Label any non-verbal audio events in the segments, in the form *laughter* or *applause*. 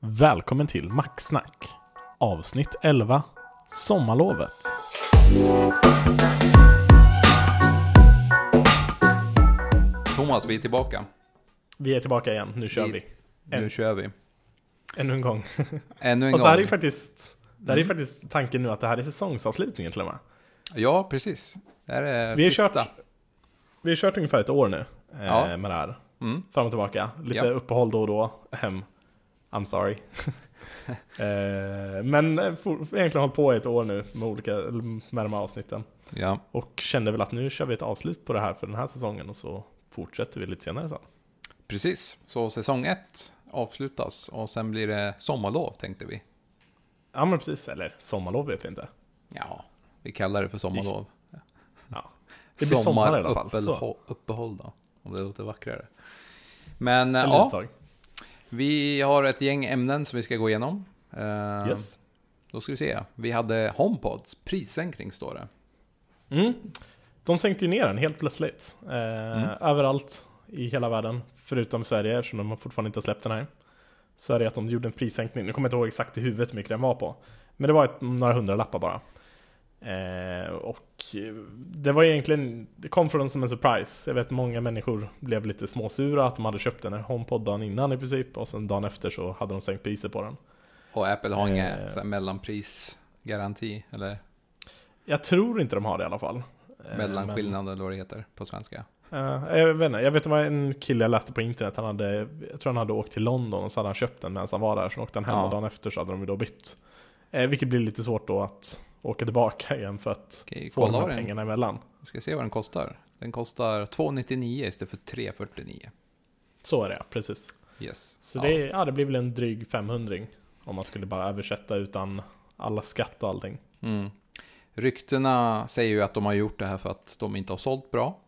Välkommen till Maxsnack Avsnitt 11 Sommarlovet Thomas, vi är tillbaka. Vi är tillbaka igen, nu kör vi, Vi- Nu kör vi. ännu en gång Ännu en Och så gång. här är ju faktiskt Det här är Mm. faktiskt tanken nu att det här är säsongsavslutningen till och med Ja, precis. Det här är Vi har sista. kört- Vi har kört ungefär ett år nu eh, Ja. med det här Mm. Fram och tillbaka, lite Ja. uppehåll då och då Hem I'm sorry *laughs* eh, Men eh, for, egentligen hållit på i ett år nu med olika, med de här avsnitten Ja, Och kände väl att nu kör vi ett avslut på det här för den här säsongen och så fortsätter vi lite senare sen. precis. Så säsong ett avslutas och sen blir det sommarlov tänkte vi. Ja men precis, eller sommarlov vet vi inte. Ja, vi kallar det för sommarlov. *laughs* Ja. Det blir sommar i alla fall. Uppehåll då, om det låter vackrare. Men eh, ja. Vi har ett gäng ämnen som vi ska gå igenom. Eh, Yes. Då ska vi se. Vi hade HomePods prissänkning står det. Mm. De sänkte ju ner den helt plötsligt. Eh, Mm. Överallt i hela världen. Förutom Sverige eftersom de fortfarande inte har släppt den här. Så är det att de gjorde en prissänkning. Nu kommer jag inte ihåg exakt i huvudet hur mycket den var på. Men det var ett, några hundralappar bara. Eh, och det var egentligen, det kom från som en surprise. Jag vet många människor blev lite småsura att de hade köpt den här HomePod dagen innan i princip. Och sen dagen efter så hade de sänkt priset på den. Och Apple har ingen Eh. mellanprisgaranti, eller Jag tror inte de har det i alla fall. Eh, mellanskillnad eller vad det heter på svenska. eh, jag vet inte, jag vet det var en kille jag läste på internet, han hade, jag tror han hade åkt till London och så hade han köpt den medan han var där, så åkte han hem Ja. och dagen efter så hade de ju då bytt. Eh, vilket blir lite svårt då att åka tillbaka igen för att Okej, få de här pengarna emellan. Vi ska se vad den kostar. Den kostar 299 istället för 349. Så är det, precis. Yes. Så ja. det, ja, det blir väl en dryg 500 om man skulle bara översätta utan alla skatt och allting. Mm. Ryktena säger ju att de har gjort det här för att de inte har sålt bra.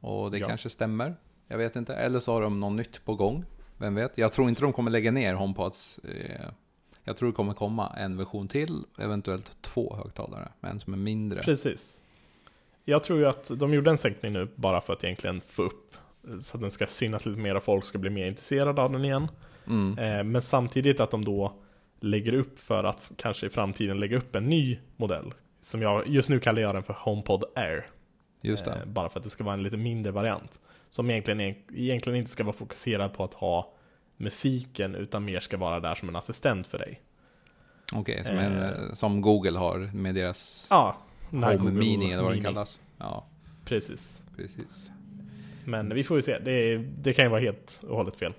Och det Ja. kanske stämmer. Jag vet inte. Eller så har de något nytt på gång. Vem vet? Jag tror inte de kommer lägga ner HomePods. Eh, Jag tror det kommer komma en version till, eventuellt två högtalare. Men som är mindre. Precis. Jag tror ju att de gjorde en sänkning nu bara för att egentligen få upp så att den ska synas lite mer och folk ska bli mer intresserade av den igen. Mm. Eh, men samtidigt att de då lägger upp för att kanske i framtiden lägga upp en ny modell. Som jag, just nu kallar jag den för HomePod Air. Just det. Eh, bara för att det ska vara en lite mindre variant. Som egentligen, egentligen inte ska vara fokuserad på att ha musiken utan mer ska vara där som en assistent för dig. Okej, som, en, eh, eh, som Google har med deras Ja, Home Google Mini eller vad den kallas. Ja, Precis. precis. Men vi får ju se, det, det kan ju vara helt och hållet fel.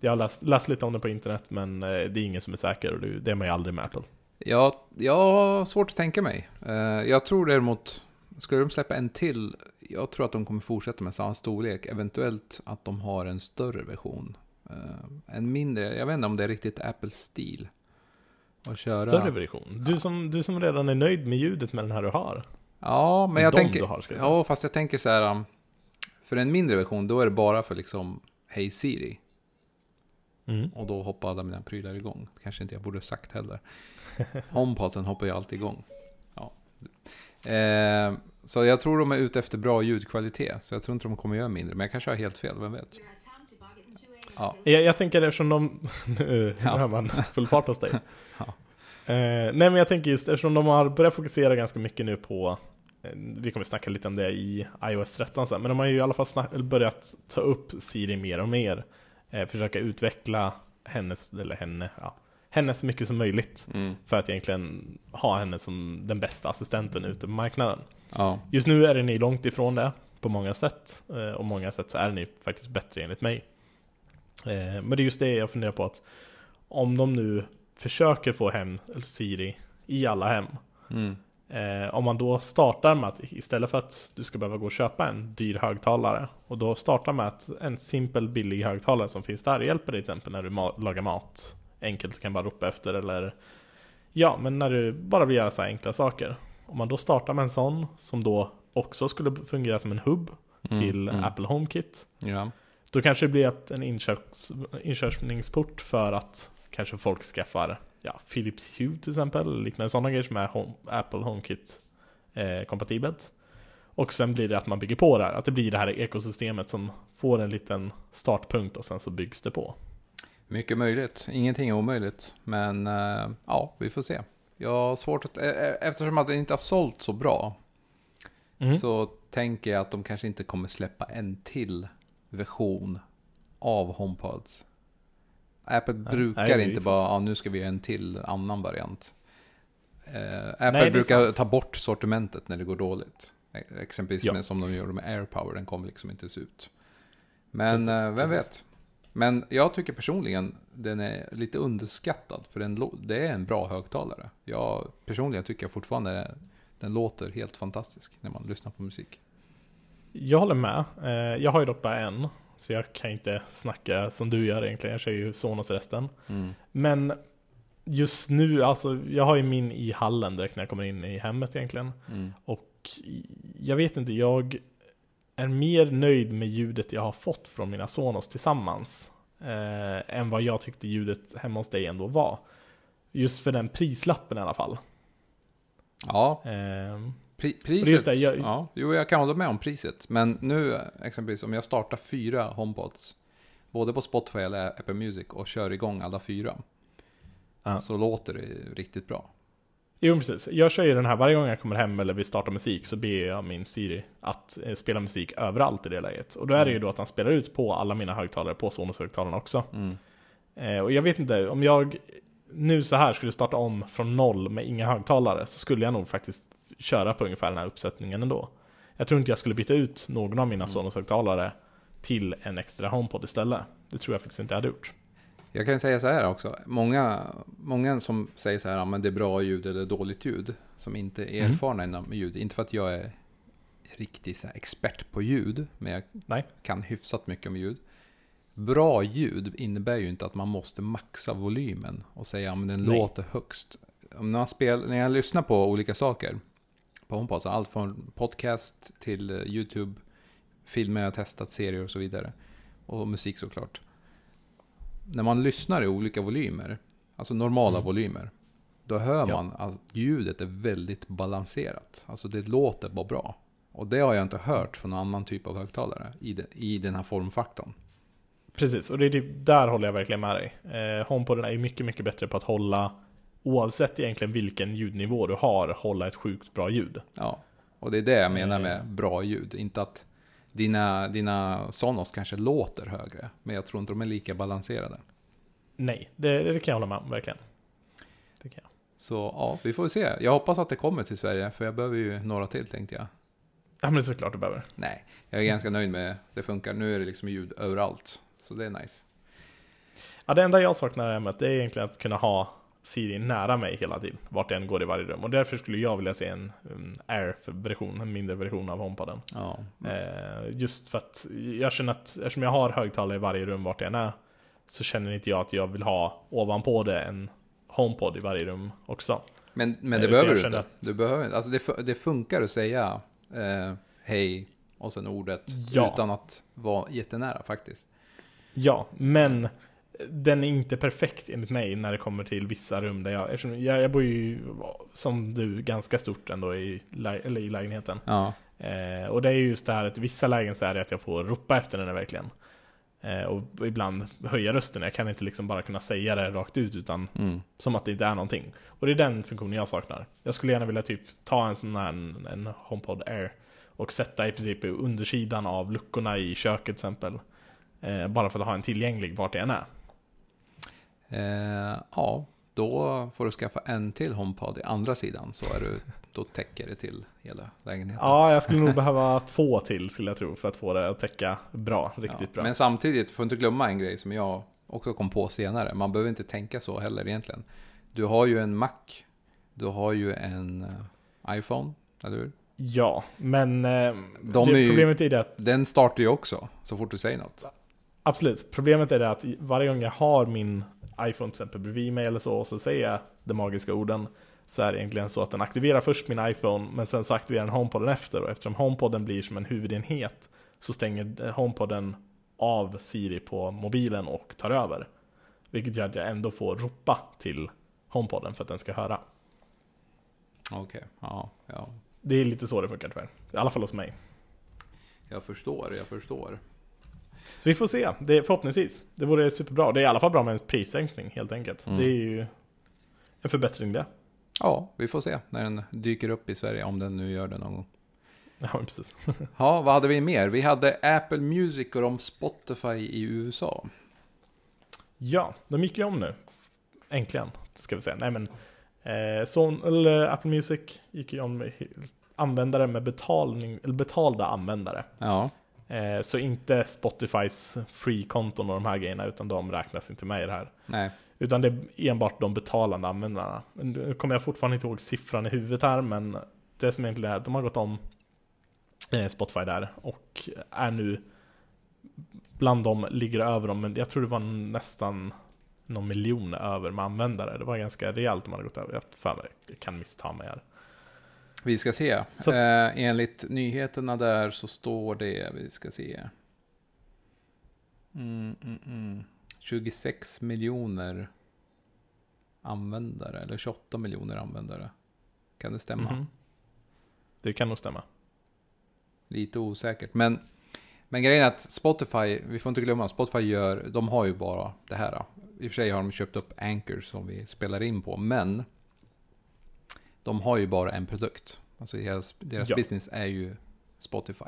Jag har läst, läst lite om det på internet men eh, det är ingen som är säker och det, är man ju aldrig med Apple. Jag, jag har svårt att tänka mig. Eh, jag tror däremot, skulle de släppa en till, jag tror att de kommer fortsätta med samma storlek. Eventuellt att de har en större version. Eh, en mindre, jag vet inte om det är riktigt Apples stil. Att köra. Större version. Du som, du som redan är nöjd med ljudet med den här du har. Ja, men jag tänker... har, jag. Ja, fast jag tänker så här. um, För en mindre version, då är det bara för liksom Hey Siri. Mm. Och då hoppar alla mina prylar igång. Kanske inte jag borde sagt heller. *laughs* HomePodsen hoppar ju alltid igång. Ja. Eh, så jag tror de är ute efter bra ljudkvalitet. Så jag tror inte de kommer göra mindre. Men jag kanske har helt fel, vem vet? Ja. Jag, jag tänker eftersom de... *laughs* Nu Ja. hör man *laughs* full fart hos dig. Ja. Eh, nej men jag tänker just eftersom de har börjat fokusera ganska mycket nu på eh, vi kommer snacka lite om det i iOS 13 sen, men de har ju i alla fall snack, börjat ta upp Siri mer och mer. Eh, försöka utveckla hennes, eller henne, ja, henne så mycket som möjligt. Mm. För att egentligen ha henne som den bästa assistenten ute på marknaden. Ja. Just nu är den ju långt ifrån det på många sätt. Eh, Och många sätt så är den ju faktiskt bättre enligt mig. Eh, Men det är just det jag funderar på att om de nu försöker få hem Siri i alla hem. Mm. Eh, om man då startar med att istället för att du ska behöva gå och köpa en dyr högtalare och då startar med att en simpel billig högtalare som finns där hjälper dig till exempel när du ma- lagar mat. Enkelt kan bara ropa efter eller ja, men när du bara vill göra så här enkla saker. Om man då startar med en sån som då också skulle fungera som en hubb Mm, till mm. Apple HomeKit. Ja. Då kanske det blir att en inköps, inkörningsport för att kanske folk skaffar ja, Philips Hue till exempel, liknande sådana grejer som är home, Apple HomeKit eh, kompatibelt. Och sen blir det att man bygger på det här, att det blir det här ekosystemet som får en liten startpunkt och sen så byggs det på. Mycket möjligt. Ingenting är omöjligt. Men eh, ja, vi får se. Jag har svårt att... eh, eh, Eftersom att det inte har sålt så bra. Mm. Så tänker jag att de kanske inte kommer släppa en till version av HomePods. Apple Nej, brukar nej, inte bara, ja, nu ska vi göra en till annan variant. Eh, Apple är brukar ta bort sortimentet när det går dåligt. E- Exempelvis Ja. med, som de gjorde med AirPower, den kommer liksom inte se ut. Men Precis, eh, vem precis. vet? Men jag tycker personligen den är lite underskattad, för den, det är en bra högtalare. Jag personligen tycker fortfarande den låter helt fantastisk när man lyssnar på musik. Jag håller med. Eh, Jag har ju dock bara en. Så jag kan inte snacka som du gör egentligen. Jag kör ju Sonos resten. Men just nu, alltså jag har ju min i hallen direkt när jag kommer in i hemmet egentligen. Mm. Och jag vet inte, jag är mer nöjd med ljudet jag har fått från mina Sonos tillsammans. Eh, än vad jag tyckte ljudet hemma hos dig ändå var. Just för den prislappen i alla fall. Ja, Eh, pri- priset. det, jag- Ja, jo, jag kan hålla med om priset. Men nu exempelvis om jag startar fyra HomePods, både på Spotify eller Apple Music och kör igång alla fyra, Ja. så låter det riktigt bra. Jo precis, jag kör ju den här varje gång jag kommer hem eller vill starta musik så ber jag min Siri att eh, spela musik överallt i det läget. Och då är det ju då att han spelar ut på alla mina högtalare, på Sonos-högtalarna också. Mm. Eh, och jag vet inte, om jag nu så här skulle starta om från noll med inga högtalare så skulle jag nog faktiskt köra på ungefär den här uppsättningen ändå. Jag tror inte jag skulle byta ut någon av mina Sonos-högtalare till en extra HomePod istället. Det tror jag faktiskt inte jag hade gjort. Jag kan säga så här också. Många, många som säger så här, ja, men det är bra ljud eller dåligt ljud, som inte är Mm. erfarna inom ljud. Inte för att jag är riktig så här, expert på ljud, men jag Nej. kan hyfsat mycket om ljud. Bra ljud innebär ju inte att man måste maxa volymen och säga att den Nej. låter högst. Man spel, när jag lyssnar på olika saker på HomePod, allt från podcast till eh, YouTube, filmer jag har testat, serier och så vidare. Och musik såklart. När man lyssnar i olika volymer, alltså normala Mm. volymer, då hör Ja. man att ljudet är väldigt balanserat. Alltså det låter bara bra. Och det har jag inte hört från någon annan typ av högtalare i, den- i den här formfaktorn. Precis, och det är typ, där håller jag verkligen med dig. Eh, HomePoden är ju mycket, mycket bättre på att hålla, oavsett egentligen vilken ljudnivå du har, hålla ett sjukt bra ljud. Ja, och det är det jag menar Eh. med bra ljud. Inte att dina, dina Sonos kanske låter högre, men jag tror inte de är lika balanserade. Nej, det, det kan jag hålla med om, verkligen. Det kan jag. Så ja, vi får se. Jag hoppas att det kommer till Sverige, för jag behöver ju några till tänkte jag. Ja men är såklart du behöver. Nej, jag är ganska nöjd med det funkar. Nu är det liksom ljud överallt, så det är nice. Ja, det enda jag saknar hemmet det är egentligen att kunna ha Siri nära mig hela tiden, vart jag än går i varje rum. Och därför skulle jag vilja se en um, Air-version, en mindre version av HomePoden. Ja, Eh, just för att jag känner att eftersom jag har högtalare i varje rum vart jag än är så känner inte jag att jag vill ha ovanpå det en HomePod i varje rum också. men, men Eh, det utan behöver du inte. Du behöver inte. Alltså det, det funkar att säga eh, hej och sen ordet Ja. utan att vara jättenära faktiskt. Ja, men den är inte perfekt enligt mig när det kommer till vissa rum där jag, eftersom jag, jag bor ju som du ganska stort ändå i, eller i lägenheten. Ja, Eh, och det är ju just det här att vissa lägen så är det att jag får ropa efter den verkligen. Eh, och ibland höja rösten, jag kan inte liksom bara kunna säga det rakt ut utan mm. som att det inte är någonting. Och det är den funktionen jag saknar. Jag skulle gärna vilja typ ta en sån här en, en HomePod Air och sätta i princip undersidan av luckorna i köket till exempel. Eh, bara för att ha en tillgänglig vart jag än är. Eh, ja, då får du skaffa en till HomePod i andra sidan så är du, då täcker det till hela lägenheten. Ja, jag skulle nog behöva två till skulle jag tro för att få det att täcka bra, riktigt Ja, bra. Men samtidigt, får inte glömma en grej som jag också kom på senare. Man behöver inte tänka så heller egentligen. Du har ju en Mac, du har ju en eh, iPhone, eller hur? Ja, men eh, De det, är ju- problemet är det att Den startar ju också så fort du säger något. Absolut, problemet är det att varje gång jag har min iPhone till exempel bredvid mig eller så och så säger jag de magiska orden så är det egentligen så att den aktiverar först min iPhone men sen så aktiverar den HomePoden efter och eftersom HomePoden blir som en huvudenhet så stänger HomePoden av Siri på mobilen och tar över. Vilket gör att jag ändå får ropa till HomePoden för att den ska höra. Okej, ja, ja. Det är lite så det funkar tyvärr. I alla fall hos mig. Jag förstår, jag förstår. Så vi får se, det, förhoppningsvis. Det vore superbra. Det är i alla fall bra med en prissänkning helt enkelt. Mm. Det är ju en förbättring det. Ja, vi får se när den dyker upp i Sverige, om den nu gör det någon gång. Ja, precis. *laughs* Ja, vad hade vi mer? Vi hade Apple Music och om Spotify i USA. Ja, de gick ju om nu. Äntligen, ska vi säga. Nej men, eh, Son, eller Apple Music gick ju om användare med betalning, eller betalda användare. Ja, Eh, så inte Spotifys free-konton och de här grejerna, utan de räknas inte med i det här. nej. Utan det är enbart de betalande användarna. Nu kommer jag fortfarande inte ihåg siffran i huvudet här, men det som egentligen är att de har gått om eh, Spotify där och är nu bland dem, ligger över dem, men jag tror det var nästan någon miljon över med användare. Det var ganska rejält de hade gått över. Jag, jag kan missta mig här. Vi ska se. Så- Eh, enligt nyheterna där så står det, vi ska se. Mm, mm, mm. 26 miljoner användare, eller 28 miljoner användare. Kan det stämma? Mhm. Det kan nog stämma. Lite osäkert. Men, men grejen är att Spotify, vi får inte glömma, Spotify gör, de har ju bara det här. I och för sig har de köpt upp Anchor som vi spelar in på, men de har ju bara en produkt. Alltså deras, deras Ja. business är ju Spotify.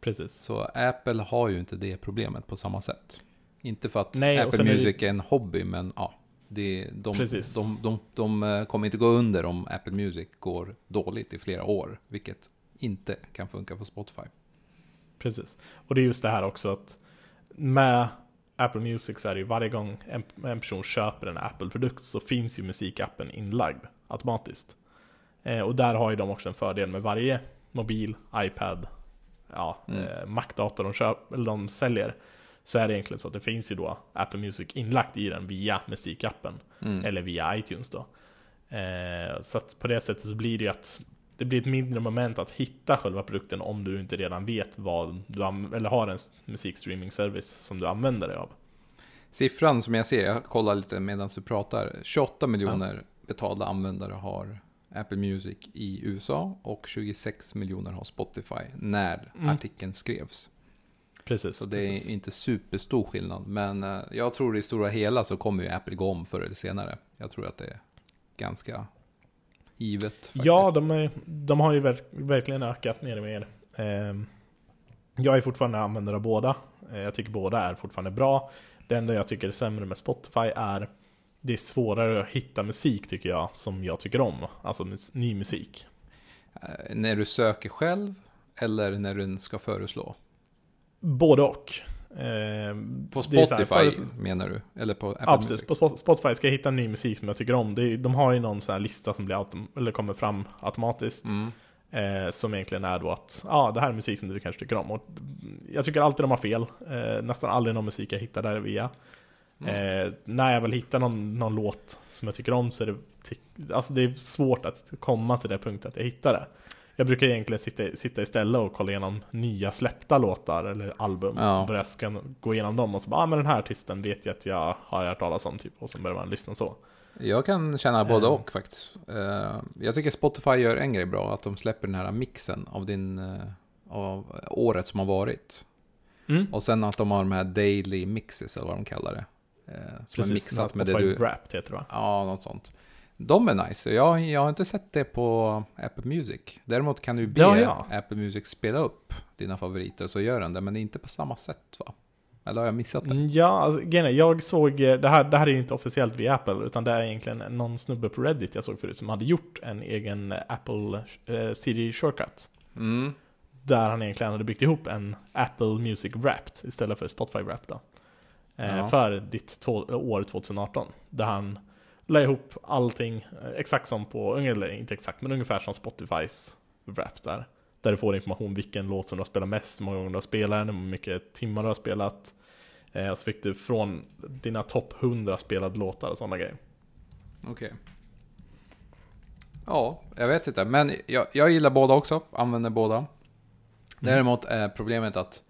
Precis. Så Apple har ju inte det problemet på samma sätt. Inte för att Nej, Apple sen är det- Music är en hobby, men ja. Det, de, Precis. de, de, de, eh, kommer inte gå under om Apple Music går dåligt i flera år. Vilket inte kan funka för Spotify. Precis. Och det är just det här också att med Apple Music så är det ju varje gång en, en person köper en Apple-produkt så finns ju musikappen inlagd automatiskt. Eh, och där har ju de också en fördel med varje mobil, iPad, ja, Mm. eh, Mac-dator de, köp, eller de säljer. Så är det egentligen så att det finns ju då Apple Music inlagt i den via musikappen. Mm. Eller via iTunes då. Eh, så att på det sättet så blir det ju att det blir ett mindre moment att hitta själva produkten om du inte redan vet vad du eller har en musikstreaming-service som du använder dig av. Siffran som jag ser, jag kollar lite medan du pratar. 28 miljoner betalda användare har Apple Music i USA och 26 miljoner har Spotify när Mm. artikeln skrevs. Precis. Så det precis. är inte superstor skillnad. Men eh, jag tror i stora hela så kommer ju Apple gå om förr eller senare. Jag tror att det är ganska givet. Faktiskt. Ja, de, är, de har ju verk, verkligen ökat mer och mer. Jag är fortfarande användare av båda. Eh, jag tycker båda är fortfarande bra. Det enda jag tycker är sämre med Spotify är det är svårare att hitta musik tycker jag som jag tycker om. Alltså ny musik. Eh, när du söker själv eller när du ska föreslå? Både och. Eh, På Spotify föres- menar du? Eller på Apple Ja, Music? precis. På Sp- Spotify ska jag hitta ny musik som jag tycker om. Är, de har ju någon sån här lista som blir autom- eller kommer fram automatiskt. Mm. Eh, som egentligen är då att, ja, det här är musik som du kanske tycker om. Och jag tycker alltid de har fel. Eh, nästan aldrig någon musik jag hittar där via. Mm. Eh, när jag väl hittar någon, någon låt som jag tycker om så är det, alltså det är svårt att komma till det punkten att jag hittar det. Jag brukar egentligen sitta, sitta istället och kolla igenom nya släppta låtar eller album. Ja. Och börja gå igenom dem och så bara, ah, men den här artisten vet jag att jag har hört talas om typ. Och så börjar man lyssna så. Jag kan känna både Eh. och faktiskt. Eh, Jag tycker Spotify gör en grej bra, att de släpper den här mixen av din eh, av året som har varit. Mm. Och sen att de har de här daily mixes, eller vad de kallar det. Som är mixat med det du... Wrapped heter det va? Ja, något sånt. De är nice. Jag, jag har inte sett det på Apple Music. Däremot kan du be Ja, ja. Apple Music spela upp dina favoriter, så gör den det. Men det är inte på samma sätt va? Eller har jag missat det? Mm, Ja, alltså, jag såg, eh, det här, det här är ju inte officiellt via Apple, utan det är egentligen någon snubbe på Reddit jag såg förut som hade gjort en egen Apple eh, CD Shortcut. Mm. Där han egentligen hade byggt ihop en Apple Music Wrapped istället för Spotify Wrapped då. Eh, Ja. För ditt år 2018. Där han la ihop allting eh, exakt som på, eller inte exakt, men ungefär som Spotifys Wrapped där. Där du får information vilken låt som du har spelat mest, hur många gånger du har spelat den, hur mycket timmar du har spelat. Eh, och så fick du från dina topp 100 spelade låtar och sådana grejer. Okej. Ja, jag vet inte. Men jag, jag gillar båda också. Använder båda. Däremot är problemet att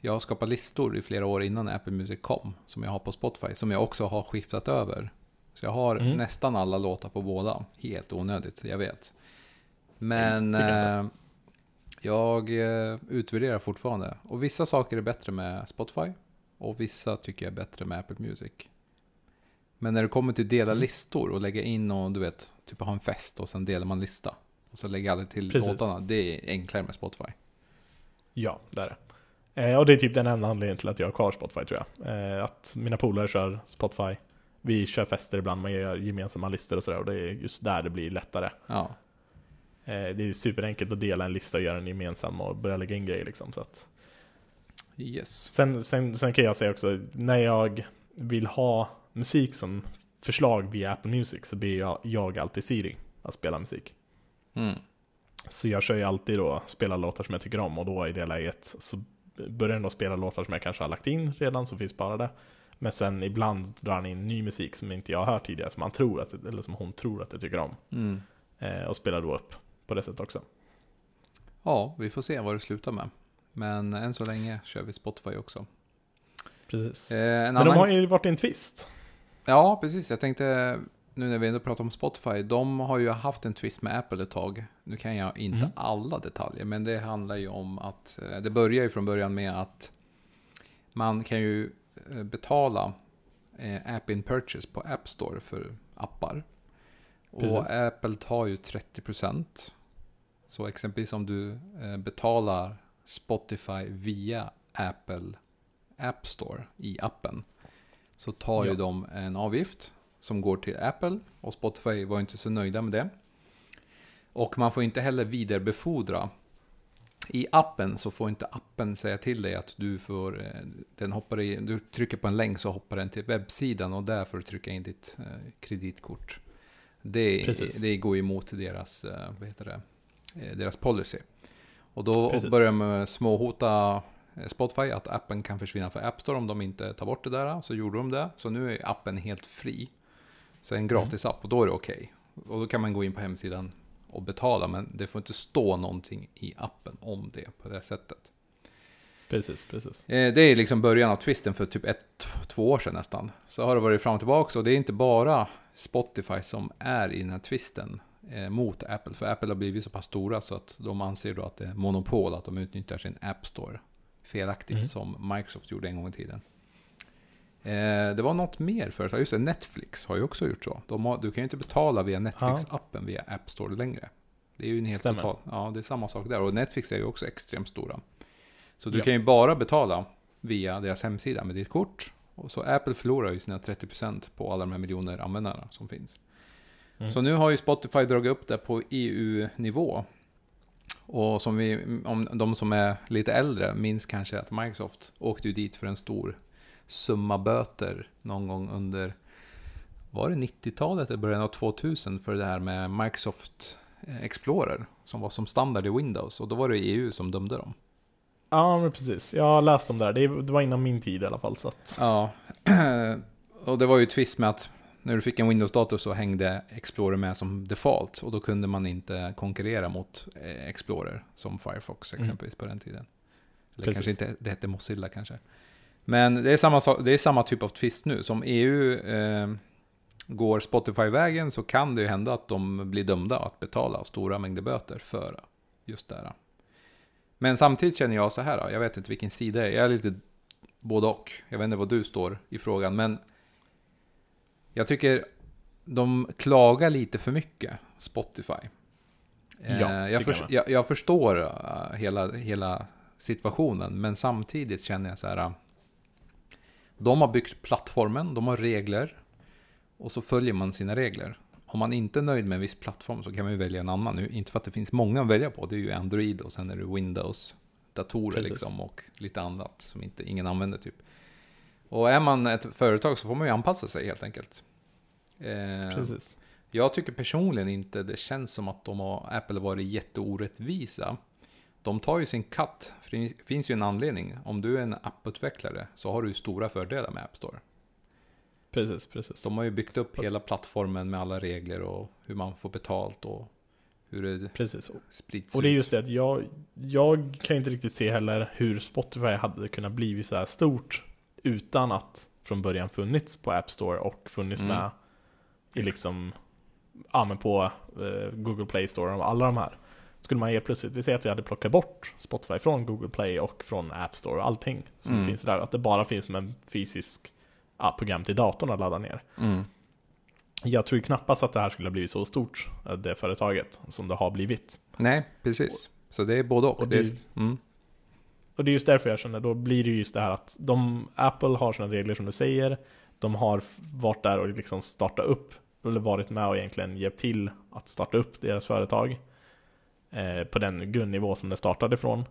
jag har skapat listor i flera år innan Apple Music kom. Som jag har på Spotify. Som jag också har skiftat över. Så jag har Mm. nästan alla låtar på båda. Helt onödigt, jag vet. Men jag eh, Jag eh, utvärderar fortfarande. Och vissa saker är bättre med Spotify. Och vissa tycker jag är bättre med Apple Music. Men när det kommer till dela Mm. listor och lägga in och du vet, typ ha en fest och sen delar man lista. Och så lägger alla till Precis. låtarna. Det är enklare med Spotify. Ja, det är det. Eh, och det är typ den enda anledningen till att jag har kvar Spotify tror jag. Eh, att mina polare kör Spotify. Vi kör fester ibland, man gör gemensamma listor och sådär. Och det är just där det blir lättare. Ja, Eh, det är superenkelt att dela en lista och göra en gemensam och börja lägga in grejer liksom. Så att. yes. Sen, sen, sen kan jag säga också, när jag vill ha musik som förslag via Apple Music så ber jag, jag alltid Siri att spela musik. Mm. Så jag kör ju alltid då spela låtar som jag tycker om och då i det läget så börjar den då spela låtar som jag kanske har lagt in redan som finns sparade. Men sen ibland drar han in ny musik som inte jag har hört tidigare som han tror att, eller som hon tror att jag tycker om. Mm. Eh, och spelar då upp på det sättet också. Ja, vi får se vad det slutar med. Men än så länge kör vi Spotify också. Precis. Eh, en Men de annan... har ju varit i en twist. Ja, precis. Jag tänkte, nu när vi ändå pratar om Spotify, de har ju haft en twist med Apple ett tag. Nu kan jag inte Mm. alla detaljer, men det handlar ju om att, eh, det börjar ju från början med att man kan ju betala eh, app in purchase på App Store för appar. Och Precis. Apple tar ju 30%. Så exempelvis om du eh, betalar Spotify via Apple App Store i appen så tar ju Ja. de en avgift som går till Apple och Spotify var inte så nöjda med det. Och man får inte heller vidarebefordra. I appen så får inte appen säga till dig att du får, eh, den hoppar i, du trycker på en länk så hoppar den till webbsidan och där får du trycka in ditt eh, kreditkort. Det, Precis. det går emot deras, eh, vad heter det, deras policy. Och då Precis. börjar de småhota Spotify att appen kan försvinna för App Store om de inte tar bort det där. Så gjorde de det. Så nu är appen helt fri. Så en gratis app och då är det okej. Och då kan man gå in på hemsidan och betala. Men det får inte stå någonting i appen om det på det sättet. Precis, precis. Eh, Det är liksom början av twisten för typ ett, två år sedan nästan. Så har det varit fram och tillbaka och det är inte bara Spotify som är i den här twisten eh, mot Apple. För Apple har blivit så pass stora så att de anser då att det är monopol, att de utnyttjar sin App Store felaktigt Mm. som Microsoft gjorde en gång i tiden. Eh, det var något mer företag, just det, Netflix har ju också gjort så. Har, du kan ju inte betala via Netflix-appen via App Store längre. Det är ju en helt Stämmer. total, ja det är samma sak där. Och Netflix är ju också extremt stora. Så du Ja. kan ju bara betala via deras hemsida med ditt kort. Och så Apple förlorar ju sina 30% på alla de här miljoner användarna som finns. Mm. Så nu har ju Spotify dragit upp det på EU-nivå. Och som vi, om de som är lite äldre minns kanske att Microsoft åkte ju dit för en stor summa böter någon gång under, var det 90-talet eller början av 2000 för det här med Microsoft eh, Explorer som var som standard i Windows och då var det EU som dömde dem. Ja, men precis. Jag har läst om det här. Det var innan min tid i alla fall. Så att, Ja, *clears throat* och det var ju twist med att när du fick en Windows-dator så hängde Explorer med som default och då kunde man inte konkurrera mot eh, Explorer som Firefox Mm. exempelvis på den tiden. Eller Precis. kanske inte, det hette Mozilla kanske. Men det är samma, det är samma typ av twist nu. Som EU eh, går Spotify-vägen så kan det ju hända att de blir dömda att betala stora mängder böter för just det här. Men samtidigt känner jag så här, jag vet inte vilken sida jag är, jag är lite både och. Jag vet inte vad du står i frågan, men jag tycker de klagar lite för mycket, Spotify. Eh, Ja, jag, förs- jag med. jag, jag förstår eh, hela, hela situationen, men samtidigt känner jag så här. De har byggt plattformen, de har regler och så följer man sina regler. Om man inte är nöjd med en viss plattform så kan man ju välja en annan. Nu, inte för att det finns många att välja på, det är ju Android och sen är det Windows, datorer liksom och lite annat som inte, ingen använder typ. Och är man ett företag så får man ju anpassa sig helt enkelt. Eh, precis. jag tycker personligen inte det känns som att de har Apple varit jätteorättvisa. De tar ju sin cut, för det finns ju en anledning. Om du är en apputvecklare så har du stora fördelar med App Store. Precis, precis. De har ju byggt upp hela plattformen med alla regler och hur man får betalt och hur det precis. sprids Och det är just det att jag, jag kan inte riktigt se heller hur Spotify hade kunnat bli så här stort utan att från början funnits på App Store och funnits Mm. med i liksom, ja men på eh, Google Play Store och alla de här. Skulle man helt plötsligt, vi säger att vi hade plockat bort Spotify från Google Play och från App Store och allting som Mm. finns där, att det bara finns som en fysisk ja, program till datorn att ladda ner. Mm. Jag tror knappast att det här skulle ha blivit så stort, eh, det företaget, som det har blivit. Nej, precis. Så det är både och. Och det är, mm. Och det är just därför jag känner, då blir det ju just det här att de, Apple har sina regler som du säger, de har varit där och liksom startat upp, eller varit med och egentligen hjälpt till att starta upp deras företag på den grundnivå som det startade ifrån.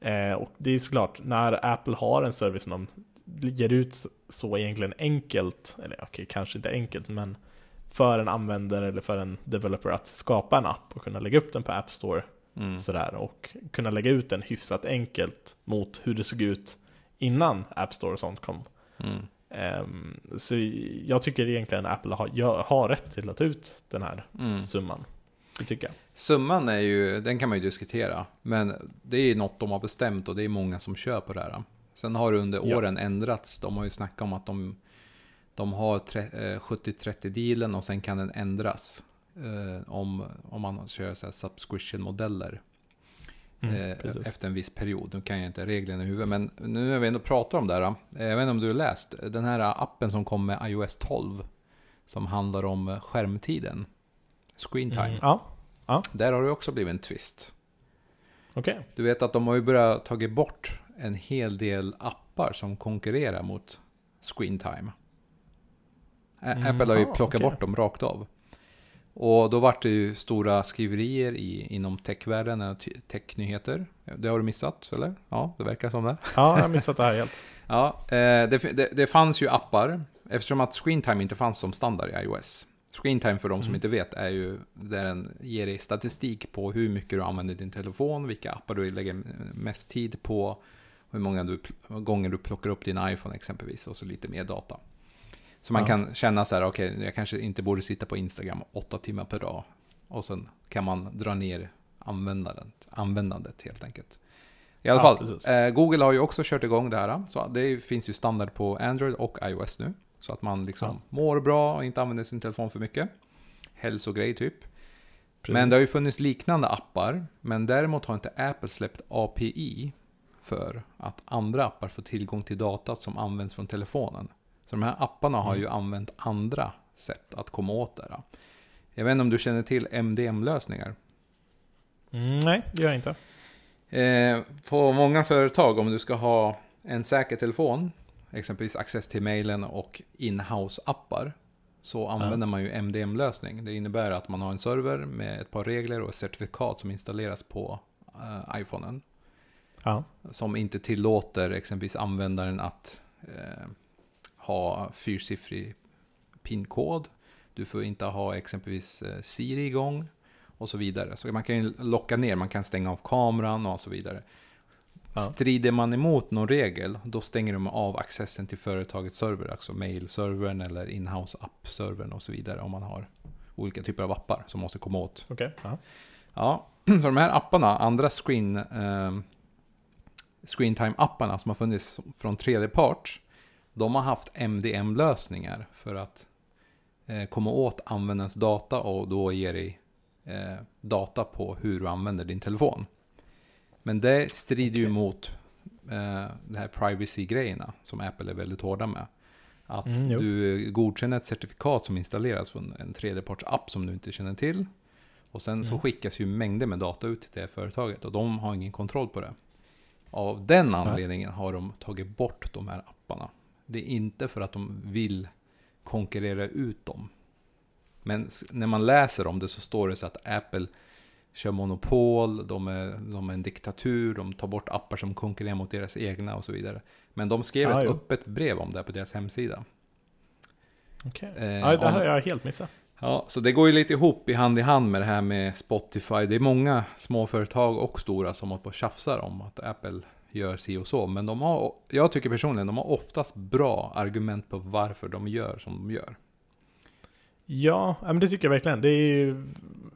Eh, och det är såklart, när Apple har en service som de ger ut så egentligen enkelt, eller okej, kanske inte enkelt, men för en användare eller för en developer att skapa en app och kunna lägga upp den på App Store Mm. sådär och kunna lägga ut den hyfsat enkelt mot hur det såg ut innan App Store och sånt kom. Mm. Ehm, så jag tycker egentligen Apple har, har rätt till att ta ut den här Mm. summan. Det tycker jag. Summan är ju, den kan man ju diskutera. Men det är ju något de har bestämt och det är många som kör på det här. Sen har det under Ja. åren ändrats. De har ju snackat om att de, de har tre- eh, 70-30-dealen och sen kan den ändras. Eh, om, om man kör så här subscription-modeller. Mm, eh, efter en viss period. Nu kan jag inte reglerna i huvudet, men nu när vi ändå pratar om det här. eh, Jag vet inte om du har läst den här appen som kom med iOS 12. Som handlar om skärmtiden. Screen time. Mm, ja, Där har det också blivit en twist. okej. Du vet att de har ju börjat tagit bort en hel del appar som konkurrerar mot screen time. Mm, Apple har ju ah, plockat okej. bort dem rakt av. Och då vart det ju stora skriverier i, inom techvärlden, eh, technyheter. Det har du missat, eller? Ja, det verkar som det. Ja, jag har missat det här helt. *laughs* Ja, eh, det, det, det fanns ju appar, eftersom att screen time inte fanns som standard i iOS. Screen time för de som Mm. inte vet är ju där den ger dig statistik på hur mycket du använder din telefon, vilka appar du lägger mest tid på, hur många du, gånger du plockar upp din iPhone exempelvis och så lite mer data. Så man Ja. kan känna så här, okej, jag kanske inte borde sitta på Instagram åtta timmar per dag. Och sen kan man dra ner användandet, användandet helt enkelt. I alla Ja, fall, eh, Google har ju också kört igång det här. Så det finns ju standard på Android och iOS nu. Så att man liksom Ja. mår bra och inte använder sin telefon för mycket. Hälsogrej typ. Precis. Men det har ju funnits liknande appar. Men däremot har inte Apple släppt API för att andra appar får tillgång till data som används från telefonen. Så de här apparna har Mm. ju använt andra sätt att komma åt det. Jag vet inte om du känner till MDM-lösningar? Mm, nej, det gör jag inte. Eh, på många företag, om du ska ha en säker telefon, exempelvis access till mailen och in-house-appar, så använder man ju MDM-lösning. Det innebär att man har en server med ett par regler och ett certifikat som installeras på eh, iPhonen. Ja, Som inte tillåter exempelvis användaren att eh, ha fyrsiffrig PIN-kod. Du får inte ha exempelvis eh, Siri igång och så vidare. Så man kan ju locka ner, man kan stänga av kameran och så vidare. Ja. Strider man emot någon regel, då stänger de av accessen till företagets server, alltså mail-servern eller in-house app-servern och så vidare om man har olika typer av appar som måste komma åt. okej. Ja. Ja, *clears throat* så de här apparna, andra screen, eh, screen time-apparna som har funnits från tredje part, de har haft MDM-lösningar för att eh, komma åt användarens data och då ge dig eh, data på hur du använder din telefon. Men det strider ju Okej. mot eh, de här privacy-grejerna som Apple är väldigt hårda med. Att Mm, jo. du godkänner ett certifikat som installeras från en tredjeparts-app som du inte känner till. Och sen så Mm. skickas ju mängder med data ut till det företaget och de har ingen kontroll på det. Av den anledningen har de tagit bort de här apparna. Det är inte för att de vill konkurrera ut dem. Men när man läser om det så står det så att Apple kör monopol, de är, de är en diktatur, de tar bort appar som konkurrerar mot deras egna och så vidare. Men de skrev Ja, ett jo. öppet brev om det på deras hemsida. Okej. Eh, Ja, det här har jag helt missat. Ja, så det går ju lite ihop i hand i hand med det här med Spotify. Det är många småföretag och stora som håller på och tjafsar om att Apple gör si och så. Men de har, jag tycker personligen, de har oftast bra argument på varför de gör som de gör. Ja, men det tycker jag verkligen. Det är ju,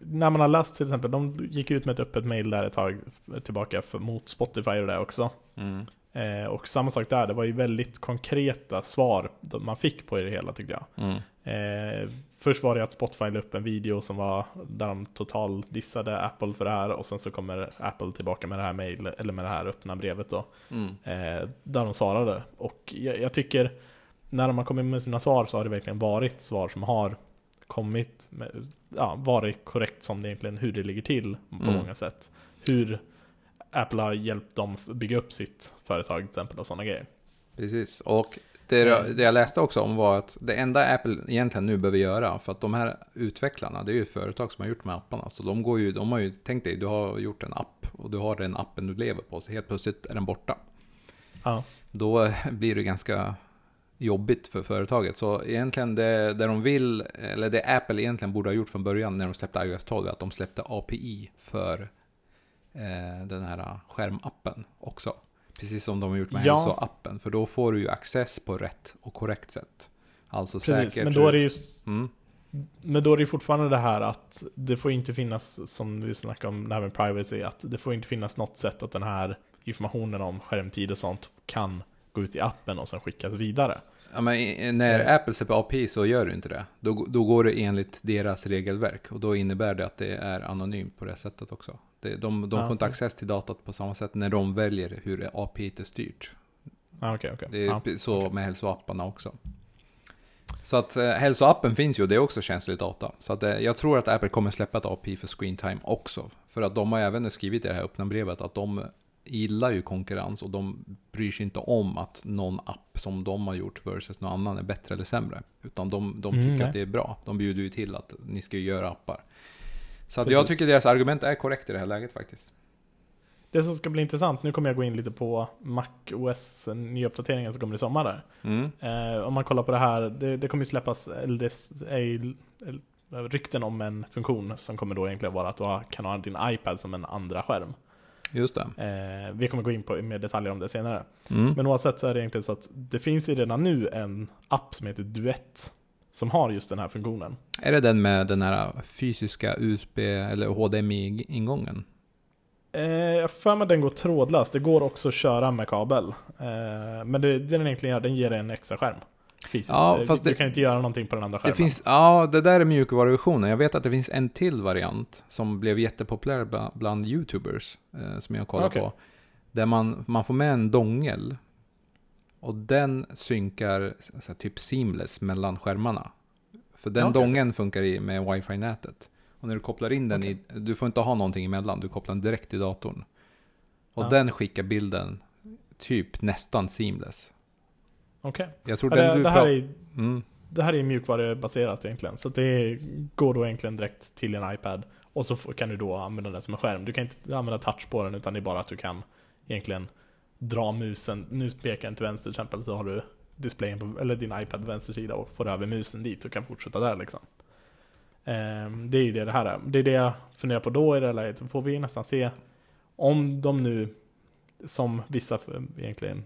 när man har läst till exempel, de gick ut med ett öppet mail där ett tag tillbaka för, mot Spotify och det också. Eh, och samma sak där, det var ju väldigt konkreta svar man fick på det hela tyckte jag. Mm. Eh, först var det att Spotify la upp en video som var där de total dissade Apple för det här och sen så kommer Apple tillbaka med det här mail, eller med det här öppna brevet då. Mm. Eh, där de svarade. Och jag, jag, tycker när de har kommit med sina svar så har det verkligen varit svar som har kommit, med, ja, varit korrekt som det egentligen hur det ligger till på Mm. många sätt. Hur Apple har hjälpt dem bygga upp sitt företag till exempel och sådana grejer. Precis, och det, det jag läste också om var att det enda Apple egentligen nu behöver göra, för att de här utvecklarna, det är ju företag som har gjort de här apparna, så de går ju, de har ju, tänk dig, du har gjort en app och du har den appen du lever på, så helt plötsligt är den borta. Ja, Då blir det ganska jobbigt för företaget. Så egentligen det, det de vill, eller det Apple egentligen borde ha gjort från början när de släppte iOS 12, är att de släppte API för eh, den här skärmappen också. Precis som de har gjort med Ja. hälsoappen, för då får du ju access på rätt och korrekt sätt. Alltså precis. säkert. Men då är det ju mm, Men då är det fortfarande det här att det får inte finnas, som vi snackade om det här med privacy, att det får inte finnas något sätt att den här informationen om skärmtid och sånt kan gå ut i appen och sen skickas vidare. Ja, men när Apple släpper API så gör du inte det. Då, då går det enligt deras regelverk och då innebär det att det är anonymt på det sättet också. Det, de de Ja. får inte access till datat på samma sätt när de väljer hur API är styrt. Ah, okej, okej. Det är Ja. så med hälsoapparna också. Så att eh, hälsoappen finns ju och det är också känslig data. Så att, eh, jag tror att Apple kommer släppa ett API för screen time också. För att de har även skrivit i det här öppna brevet att de gillar ju konkurrens och de bryr sig inte om att någon app som de har gjort versus någon annan är bättre eller sämre. Utan de, de Mm, tycker nej. att det är bra. De bjuder ju till att ni ska göra appar. Så jag tycker deras argument är korrekt i det här läget faktiskt. Det som ska bli intressant, nu kommer jag gå in lite på Mac OS nyuppdateringen som kommer i sommar där. Mm. Eh, om man kollar på det här, det, det kommer ju släppas, eller det är ju- rykten om en funktion som kommer då egentligen vara att du kan ha din iPad som en andra skärm. Just det. Eh, vi kommer gå in på mer detaljer om det senare. Mm. Men oavsett så är det egentligen så att det finns ju redan nu en app som heter Duett som har just den här funktionen. Är det den med den här fysiska USB eller HDMI-ingången? Eh, jag har för mig att den går trådlöst, det går också att köra med kabel. Eh, men det, det den egentligen gör, den ger dig en extra skärm. Fysiskt. Ja, Eh, fast du det- kan inte göra någonting på den andra Det skärmen. finns, ja, det där är mjukvaruversionen. Jag vet att det finns en till variant som blev jättepopulär bland, YouTubers, eh, som jag kollar Okej. på. Där man, man får med en dongel och den synkar så här, typ seamless mellan skärmarna. För den Okej. dongeln funkar i, med wifi-nätet. Och när du kopplar in den i, du får inte ha någonting emellan, du kopplar den direkt i datorn. Och Ja. den skickar bilden typ nästan seamless. Okej. Tror Ja, det, det, här är, Mm. det här är mjukvarubaserat egentligen. Så det går då egentligen direkt till en iPad. Och så kan du då använda den som en skärm. Du kan inte använda touch på den utan det är bara att du kan egentligen dra musen. Nu pekar den till vänster till exempel så har du displayen på, eller din iPad på vänster sida och får över musen dit och kan fortsätta där liksom. Ehm, det är ju det det här är. Det är det jag funderar på då i det här läget. Får vi nästan se om de nu, som vissa f- egentligen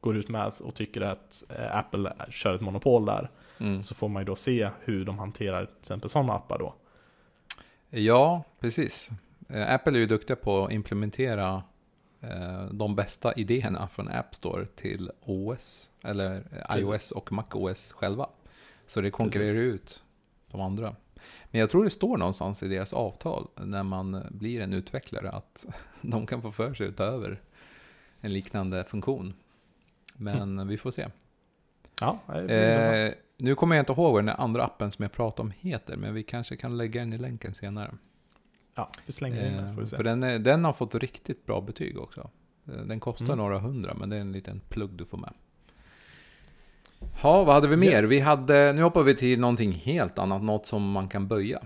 går ut med och tycker att eh, Apple kör ett monopol där. Mm. Så får man ju då se hur de hanterar till exempel sådana appar då. Ja, precis. Eh, Apple är ju duktiga på att implementera eh, de bästa idéerna från App Store till OS, eller Precis. iOS och MacOS själva. Så det konkurrerar Precis. ut de andra. Men jag tror det står någonstans i deras avtal när man blir en utvecklare att *laughs* de kan få för sig att ta över en liknande funktion. Men vi får se. Ja. Eh, nu kommer jag inte ihåg vad den andra appen som jag pratade om heter, men vi kanske kan lägga den i länken senare. Ja, vi slänger in den så får vi Eh, se. för den, är, den har fått riktigt bra betyg också. Eh, Den kostar Mm. några hundra, men det är en liten plugg du får med. Ja, vad hade vi mer? Yes. Vi hade, nu hoppar vi till någonting helt annat, något som man kan böja.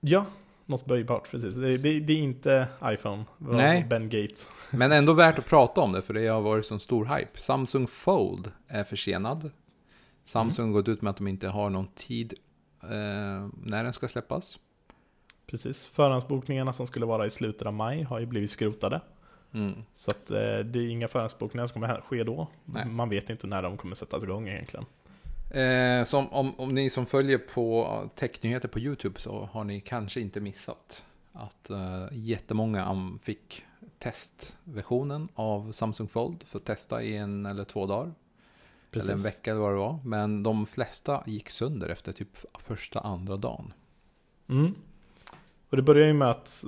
Ja, något böjbart precis. Det, det, det är inte iPhone. Nej. Ben Gates. Men ändå värt att prata om det, för det har varit sån stor hype. Samsung Fold är försenad. Samsung har gått ut med att de inte har någon tid eh, när den ska släppas. Precis. Förhandsbokningarna som skulle vara i slutet av maj har ju blivit skrotade. Mm. Så att eh, det är inga förhandsbokningar som kommer ske då. Nej. Man vet inte när de kommer sättas igång egentligen. Eh, som, om, om ni som följer på technyheter på YouTube så har ni kanske inte missat att eh, jättemånga fick testversionen av Samsung Fold för att testa i en eller två dagar. Precis. Eller en vecka eller vad det var. Men de flesta gick sönder efter typ första, andra dagen. Mm. Och det började ju med att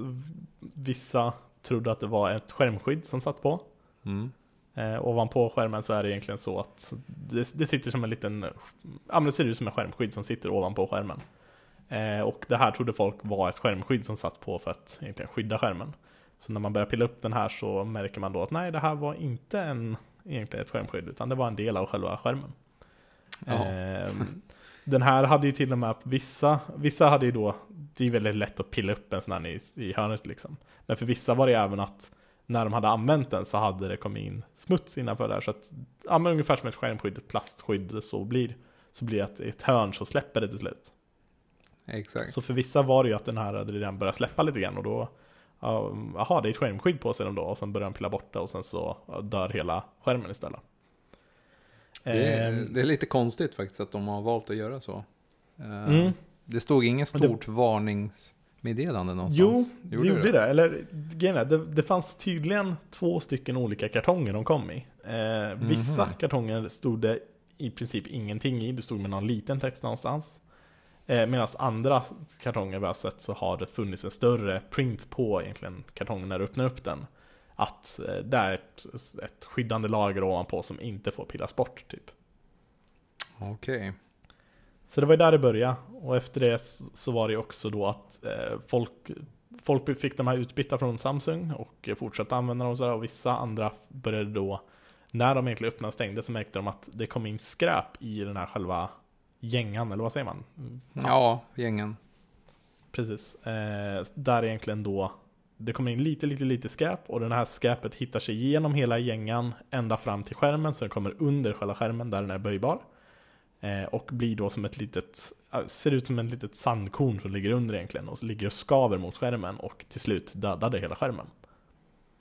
vissa trodde att det var ett skärmskydd som satt på. Mm. Eh, ovanpå skärmen så är det egentligen så att det, det sitter som en liten, ja men det ser ut som en skärmskydd som sitter ovanpå skärmen. Eh, och det här trodde folk var ett skärmskydd som satt på för att egentligen skydda skärmen. Så när man börjar pilla upp den här så märker man då att nej, det här var inte en, egentligen ett skärmskydd, utan det var en del av själva skärmen. Eh, den här hade ju till och med vissa, vissa hade ju då, det är väldigt lätt att pilla upp en sån här i, i hörnet liksom. Men för vissa var det även att när de hade använt den så hade det kommit in smuts innanför där. Så att, ja men ungefär som ett skärmskydd, ett plastskydd så blir, så blir det att i ett hörn så släpper det till slut. Exakt. Så för vissa var det ju att den här hade redan börjat släppa lite grann och då ja, Jaha, det är ett skärmskydd på sig då och sen börjar den pilla bort det och sen så dör hela skärmen istället. Det är, Ehm, det är lite konstigt faktiskt att de har valt att göra så. Eh, Mm. Det stod inget Och det- stort varningsmeddelande Jo, någonstans. det gjorde det. Eller grejen det, det fanns tydligen två stycken olika kartonger de kom i. Eh, vissa Mhm. kartonger stod det i princip ingenting i, det stod med någon liten text någonstans. Eh, Medan andra kartonger vi har sett så har det funnits en större print på egentligen kartongen när du öppnar upp den. Att eh, det är ett, ett skyddande lager ovanpå som inte får pillas bort typ. Okej. Så det var ju där det började. Och efter det så var det också då att eh, folk, folk fick de här utbytta från Samsung och eh, fortsatte använda dem och sådär. Och vissa andra började då, när de egentligen öppnade och stängde så märkte de att det kom in skräp i den här själva gängan, eller vad säger man? Mm, Ja, gängen. Precis. Eh, där egentligen då det kommer in lite, lite, lite skräp och den här skräpet hittar sig igenom hela gängan ända fram till skärmen så den kommer under själva skärmen där den är böjbar. Eh, och blir då som ett litet, ser ut som ett litet sandkorn som ligger under egentligen och så ligger och skaver mot skärmen och till slut dödade hela skärmen.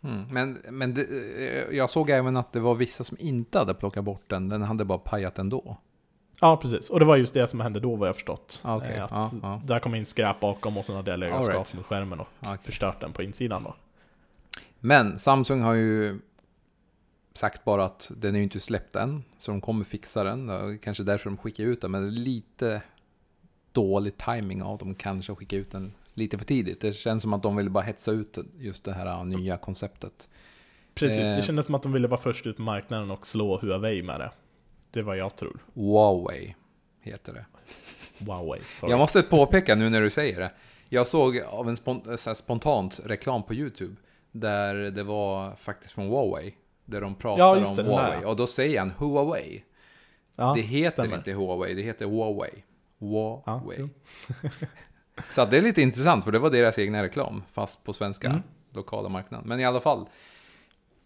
Mm. Men, men det, eh, jag såg även att det var vissa som inte hade plockat bort den. Den hade bara pajat ändå. Ja, precis. Och det var just det som hände då vad jag förstått. Ah, okej. Eh, att Ja, ja. Där kom in skräp bakom och sen hade jag legat All skav right. mot skärmen och Okej. förstört den på insidan då. Men Samsung har ju sagt bara att den är ju inte släppt än. Så de kommer fixa den. Kanske därför de skickar ut den. Men lite dålig timing av dem kanske att skicka ut den lite för tidigt. Det känns som att de vill bara hetsa ut just det här nya konceptet. Precis, Eh. det kändes som att de ville vara först ut på marknaden och slå Huawei med det. Det är vad jag tror. Huawei heter det. Huawei. Sorry. Jag måste påpeka nu när du säger det. Jag såg av en spontant reklam på YouTube. Där det var faktiskt från Huawei. Där de pratar Ja, om det, där, Huawei. ja. Och då säger han Huawei. ja, det heter stämmer. inte Huawei, det heter Huawei. Ja, Huawei. jo. Så det är lite intressant, för det var deras egna reklam, fast på svenska Mm. lokala marknaden. Men i alla fall,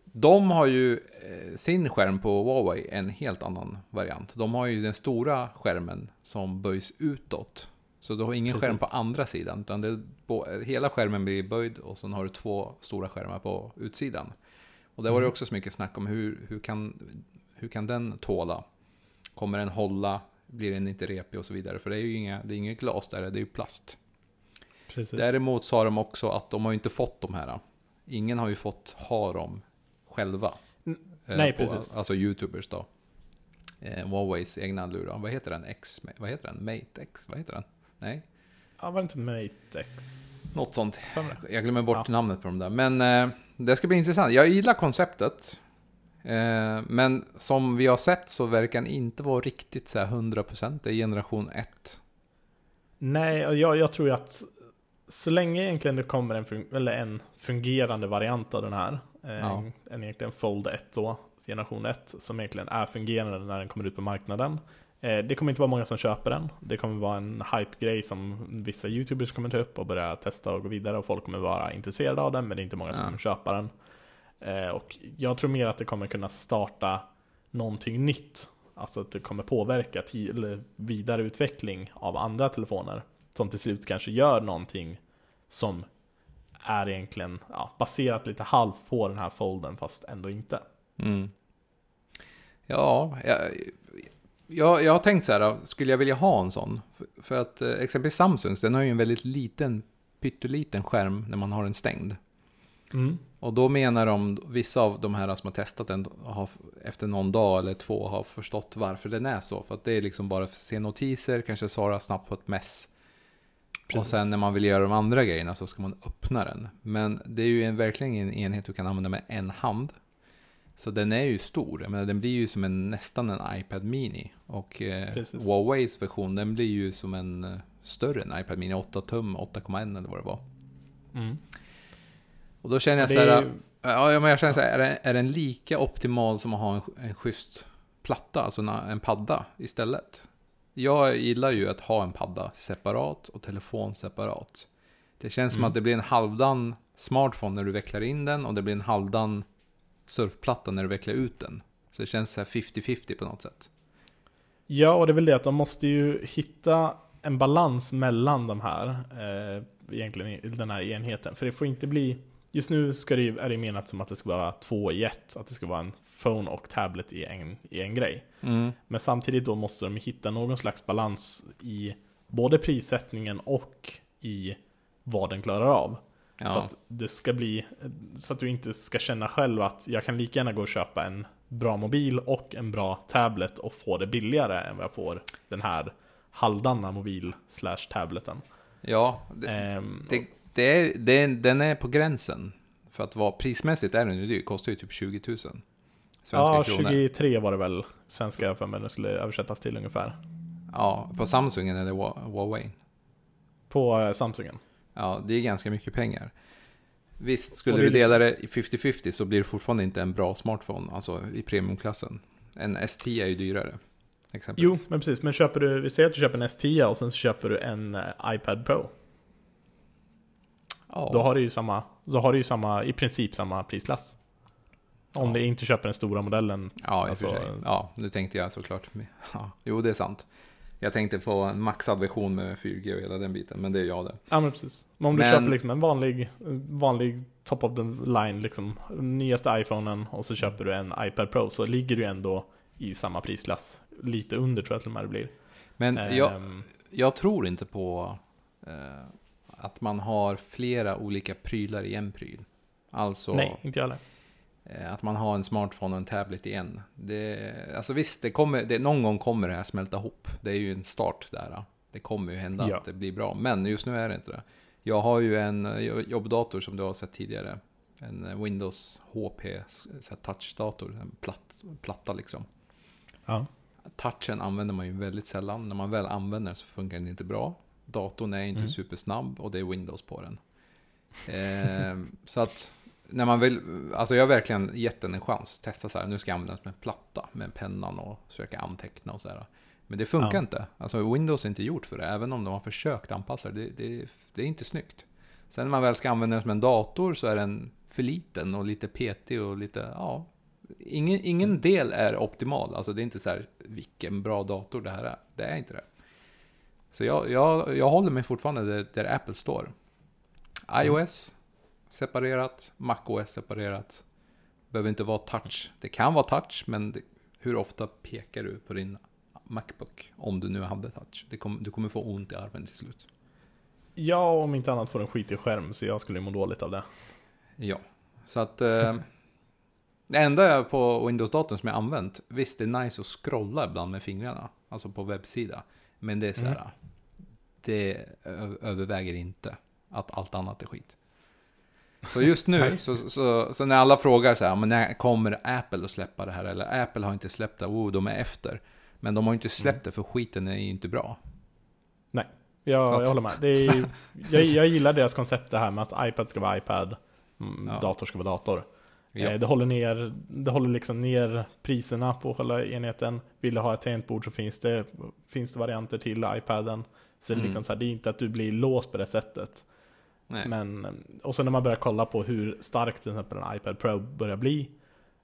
de har ju eh, sin skärm på Huawei en helt annan variant. De har ju den stora skärmen som böjs utåt. Så du har ingen Precis. skärm på andra sidan, utan det på, hela skärmen blir böjd och sen har du två stora skärmar på utsidan. Och där var det Mm. också så mycket snack om hur, hur, kan, hur kan den tåla? Kommer den hålla? Blir den inte repig och så vidare? För det är ju inga, det är inget glas där, det är ju plast. Precis. Däremot sa de också att de har ju inte fått de här. Ingen har ju fått ha dem själva. N- Eh, nej, på, precis. Alltså YouTubers då. Eh, Huaweis egna lurar. Vad heter den? X? Vad heter den? Mate X? Vad heter den? Nej, Ja, var det inte Mate X? något sånt. Jag glömmer bort Ja. namnet på dem där. Men eh, det ska bli intressant. Jag gillar konceptet. Eh, men som vi har sett så verkar den inte vara riktigt så här 100%. Det är generation 1. Nej, jag, jag tror ju att så länge egentligen det kommer en, fun- eller en fungerande variant av den här, eh, Ja. en egentligen Fold 1 då, generation 1, som egentligen är fungerande när den kommer ut på marknaden. Eh, det kommer inte vara många som köper den. Det kommer vara en hype-grej som vissa YouTubers kommer ta upp och börja testa och gå vidare och folk kommer vara intresserade av den, men det är inte många som Ja. kommer köpa den. Eh, och jag tror mer att det kommer kunna starta någonting nytt. Alltså att det kommer påverka ti- eller vidare utveckling av andra telefoner. Som till slut kanske gör någonting som är egentligen ja, baserat lite halvt på den här folden fast ändå inte. Mm. Ja, jag, jag, jag har tänkt så här, skulle jag vilja ha en sån? För, för att eh, exempelvis Samsungs, den har ju en väldigt liten, pytteliten skärm när man har den stängd. Mm. Och då menar de, vissa av de här som har testat den, har, efter någon dag eller två har förstått varför den är så. För att det är liksom bara att se notiser, kanske svara snabbt på ett mess. Och Precis. sen när man vill göra de andra grejerna så ska man öppna den. Men det är ju en, verkligen en enhet du kan använda med en hand. Så den är ju stor. Jag menar, den blir ju som en, nästan en iPad Mini. Och eh, Precis. Huaweis version, den blir ju som en eh, större än iPad Mini, 8 tum, 8,1 eller vad det var. Mm. Och då känner jag Det så här, ja, men jag känner så här, är, den, är den lika optimal som att ha en, en schysst platta, alltså en, en padda istället? Jag gillar ju att ha en padda separat och telefon separat. Det känns som Mm. att det blir en halvdan smartphone när du vecklar in den och det blir en halvdan surfplatta när du vecklar ut den. Så det känns så här 50-50 på något sätt. Ja, och det är väl det att de måste ju hitta en balans mellan de här, eh, egentligen den här enheten. För det får inte bli, just nu ska det ju, är det menat som att det ska vara två i ett, att det ska vara en phone och tablet i en, i en grej. Mm. Men samtidigt då måste de hitta någon slags balans i både prissättningen och i vad den klarar av. Ja. Så att det ska bli, så att du inte ska känna själv att jag kan lika gärna gå och köpa en bra mobil och en bra tablet och få det billigare än vad jag får den här halvdana mobil slash tableten. ja, det, Ehm, Det, det är, det den är på gränsen. För att vara prismässigt är den ju dyr. Kostar ju typ 20 000 svenska ja, kronor. 23 var det väl svenska för mig det skulle översättas till ungefär. Ja, på Samsungen eller Hua- Huawei. På eh, Samsungen. Ja, det är ganska mycket pengar. Visst, skulle du liksom- dela det i 50-50 så blir det fortfarande inte en bra smartphone, alltså i premiumklassen. En S10 är ju dyrare. Jo, Exempelvis. men precis. Men köper du, vi säger att du köper en S10 och sen så köper du en eh, iPad Pro. Ja. Då har du ju samma, så har du ju samma, i princip samma prisklass. Om Ja. du inte köper den stora modellen. Ja, Alltså-. Ja, nu tänkte jag såklart. *laughs* Ja, jo, det är sant. Jag tänkte få en maxad version med 4G och hela den biten, men det är jag det. Ja men precis. Men om du Men- köper liksom en vanlig, vanlig top of the line, liksom nyaste iPhonen och så köper du en iPad Pro så ligger du ändå i samma prisklass. Lite under tror jag till och med det blir. Men jag, Ehm, jag tror inte på eh, att man har flera olika prylar i en pryl. Alltså nej, inte jag heller. Eh, att man har en smartphone och en tablet i en. Det, alltså visst, det kommer, det, någon gång kommer det här smälta ihop. Det är ju en start där. Det kommer ju hända Ja. att det blir bra. Men just nu är det inte det. Jag har ju en eh, jobbdator som du har sett tidigare. En eh, Windows HP touchdator. En platt, platta liksom. Ja. Touchen använder man ju väldigt sällan. När man väl använder den så funkar den inte bra. Datorn är inte Mm. supersnabb och det är Windows på den. Ehm, så att när man vill, alltså jag har verkligen gett den en chans. Testa så här, nu ska jag använda den som en platta med pennan och försöka anteckna och så här. Men det funkar Ja. inte. Alltså Windows är inte gjort för det, även om de har försökt anpassa det. Det, det, det är inte snyggt. Sen när man väl ska använda den som en dator så är den för liten och lite petig och lite, ja. Ingen, ingen del är optimal. Alltså det är inte så här, vilken bra dator det här är. Det är inte det. Så jag, jag, jag håller mig fortfarande där, där Apple står. iOS separerat, MacOS separerat. Behöver inte vara touch. Det kan vara touch, men det, hur ofta pekar du på din Macbook? Om du nu hade touch. Kom, du kommer få ont i armen till slut. Ja, om inte annat får en skitig skärm så jag skulle må dåligt av det. Ja, så att... Eh, det enda på Windows-datorn som jag använt, visst det är nice att scrolla ibland med fingrarna, alltså på webbsida. Men det är så här, Mm. det överväger inte att allt annat är skit. Så just nu, Nej. så, så, så när alla frågar så här, men när kommer Apple att släppa det här? Eller Apple har inte släppt det, oh, de är efter. Men de har inte släppt Mm. det för skiten är ju inte bra. Jag, Så att- jag håller med. Det är, *laughs* jag, jag gillar deras koncept det här med att iPad ska vara iPad, mm, Ja. dator ska vara dator. Ja. Eh, Det håller ner, det håller liksom ner priserna på själva enheten. Vill du ha ett tangentbord så finns det, finns det varianter till iPaden. Så det, är Mm. liksom så här, det är inte att du blir låst på det sättet. Nej. Men, och sen när man börjar kolla på hur stark till exempel en iPad Pro börjar bli.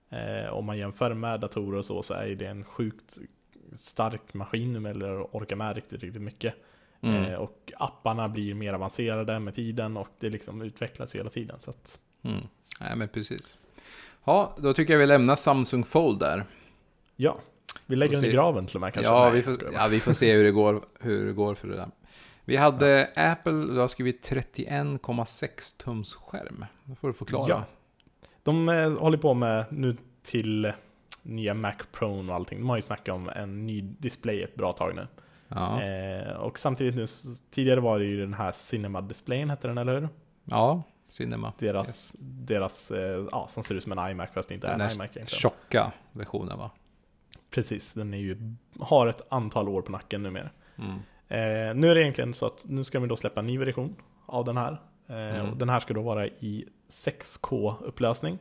Eh, om man jämför med datorer och så, så är det en sjukt stark maskin nu eller orkar med riktigt, riktigt mycket. Mm. Eh, och apparna blir mer avancerade med tiden och det liksom utvecklas hela tiden. Så att, Mm. Nej, men precis. Ja, då tycker jag vi lämnar Samsung Fold där. ja, vi lägger den i graven till och med kanske. Ja Nej, vi, får, ja, vi får se hur det går, hur det går för det där. Vi hade Apple, du har skrivit 31,6 tums skärm. Det får du förklara. Ja. De eh, håller på med nu till nya Mac Pro och allting. De har ju snackat om en ny display ett bra tag nu. Ja, Eh, och samtidigt nu, tidigare var det ju den här Cinema-displayen, hette den eller hur? ja Cinema. Deras, Yes. deras eh, ja, som ser ut som en iMac fast det inte är Den en där iMac egentligen. tjocka versionen va? Precis, den är ju, har ett antal år på nacken numera. Mm. Eh, nu är det egentligen så att nu ska vi då släppa en ny version av den här. Eh, Mm. den här ska då vara i 6K-upplösning.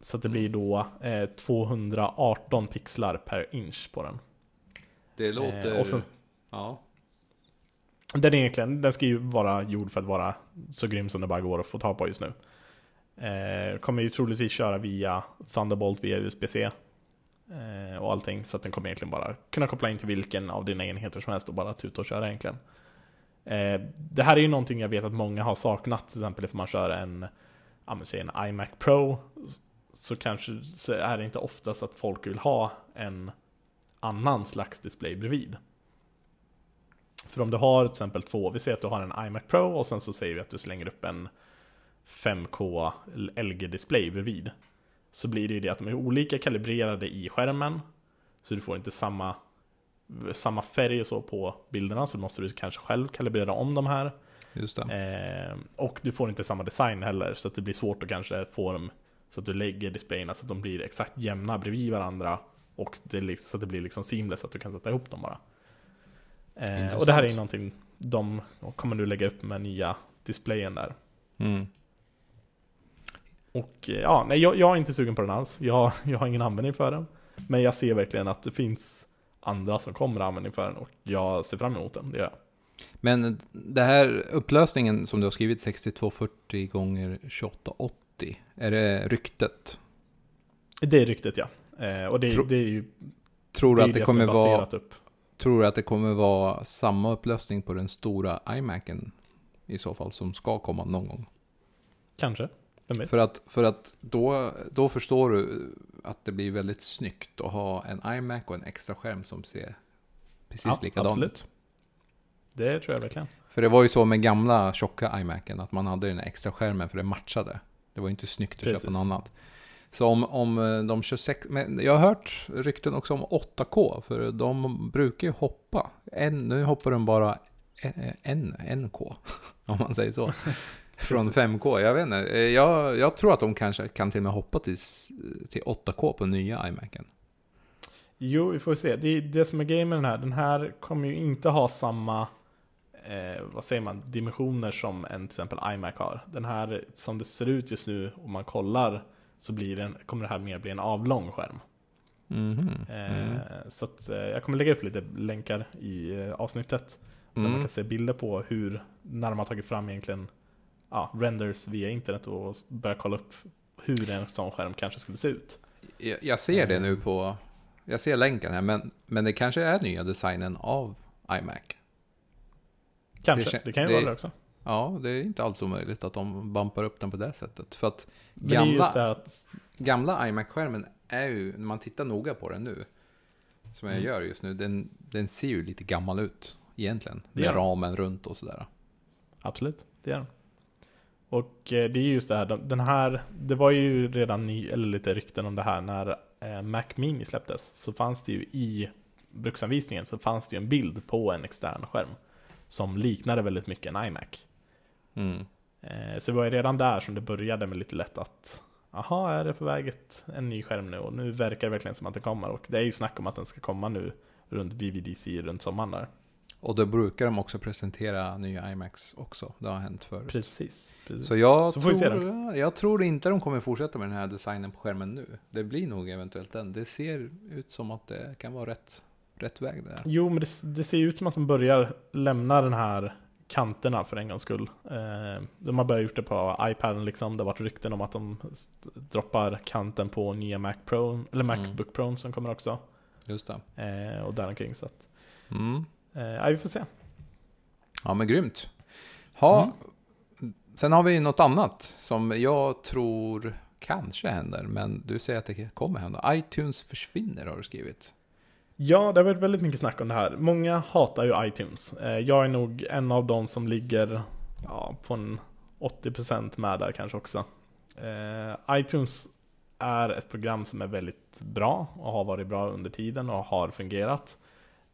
Så att det blir då eh, 218 pixlar per inch på den. Det låter... Eh, och sen, Ja. den, är egentligen, den ska ju vara gjord för att vara så grym som det bara går att få tag på just nu. Eh, kommer ju troligtvis köra via Thunderbolt via USB-C. Eh, och allting. Så att den kommer egentligen bara kunna koppla in till vilken av dina enheter som helst och bara tuta och köra egentligen. Eh, det här är ju någonting jag vet att många har saknat. Till exempel om man kör en, säg en iMac Pro. Så kanske så är det inte oftast att folk vill ha en annan slags display bredvid. För om du har till exempel två, vi säger att du har en iMac Pro och sen så säger vi att du slänger upp en 5K LG-display bredvid. Så blir det ju det att de är olika kalibrerade i skärmen. Så du får inte samma, samma färg och så på bilderna, så måste du kanske själv kalibrera om de här. Just. Eh, och du får inte samma design heller, så att det blir svårt att kanske få dem så att du lägger displayerna så att de blir exakt jämna bredvid varandra. Och det, så att det blir liksom seamless, så att du kan sätta ihop dem bara. Eh, och det här är ju någonting de kommer nu lägga upp med nya displayen där. Mm. Och eh, ja, nej, jag, jag är inte sugen på den alls. Jag, *laughs* jag har ingen användning för den. Men jag ser verkligen att det finns andra som kommer ha användning för den och jag ser fram emot den, det gör jag. Men det här upplösningen som du har skrivit 6240 gånger 2880 är det ryktet? Det är ryktet ja. Eh, och det, Tro- det är ju Tror du att det som kommer vara upp. Tror du att det kommer vara samma upplösning på den stora iMacen i så fall som ska komma någon gång? Kanske? För att, för att då, då förstår du att det blir väldigt snyggt att ha en iMac och en extra skärm som ser precis Ja, likadan absolut. ut. Det tror jag verkligen. För det var ju så med gamla tjocka iMacen att man hade den extra skärmen för det matchade. Det var ju inte snyggt att Precis. köpa något annat. Så om, om eh, de 26, men jag har hört rykten också om 8K, för de brukar ju hoppa. En, nu hoppar de bara en, en, en K, *laughs* om man säger så. Från 5K, jag vet inte. Eh, Jag, jag tror att de kanske kan till och med hoppa till, till 8K på nya iMacen. Jo, vi får se. Det är det som är grejen med den här. Den här kommer ju inte ha samma, eh, vad säger man, dimensioner som en till exempel iMac har. Den här, som det ser ut just nu, om man kollar, så blir den, kommer det här mer bli en avlång skärm. Mhm. Eh, Mm. Så att, eh, jag kommer lägga upp lite länkar i avsnittet. Där man Mm. kan se bilder på hur, när de har tagit fram egentligen ja, renders via internet och börja kolla upp hur en sån skärm kanske skulle se ut. Jag, jag ser det nu på... Jag ser länken här, men, men det kanske är nya designen av iMac. Kanske, Det det, kan ju det- vara det också. Ja, det är inte alls omöjligt att de bumpar upp den på det sättet. För att gamla, att, gamla iMac-skärmen är ju, när man tittar noga på den nu, som jag Mm. gör just nu, den, den ser ju lite gammal ut egentligen. Med gör ramen runt och sådär. absolut, det är den. Och eh, det är just det här, de- den här, det var ju redan ny, eller lite rykten om det här när eh, Mac Mini släpptes. Så fanns det ju i bruksanvisningen så fanns det ju en bild på en extern skärm. Som liknade väldigt mycket en iMac. Mm. Eh, Så det var ju redan där som det började med lite lätt att Jaha, är det på väg ett, en ny skärm nu? Och nu verkar det verkligen som att det kommer. Och det är ju snack om att den ska komma nu runt VVDC runt sommaren där. Och då brukar de också presentera nya iMacs också. Det har hänt förut. Precis. precis. Så jag, Så får vi se tror, jag tror inte de kommer fortsätta med den här designen på skärmen nu. Det blir nog eventuellt den. Det ser ut som att det kan vara rätt, rätt väg där. Jo, men det, det ser ju ut som att de börjar lämna den här kanterna för en gångs skull. Eh, de har börjat gjort det på iPaden liksom. Det har varit rykten om att de droppar kanten på nya Mac Pro, eller Macbook Pro som kommer också. Just det. Eh, och däromkring så att, Mm. Eh, vi får se. Ja, men grymt. Ha, Mm. Sen har vi något annat som jag tror kanske händer, men du säger att det kommer hända. iTunes försvinner har du skrivit. Ja, det har varit väldigt mycket snack om det här. Många hatar ju iTunes. Eh, Jag är nog en av de som ligger ja, på en 80% med där kanske också. Eh, iTunes är ett program som är väldigt bra och har varit bra under tiden och har fungerat.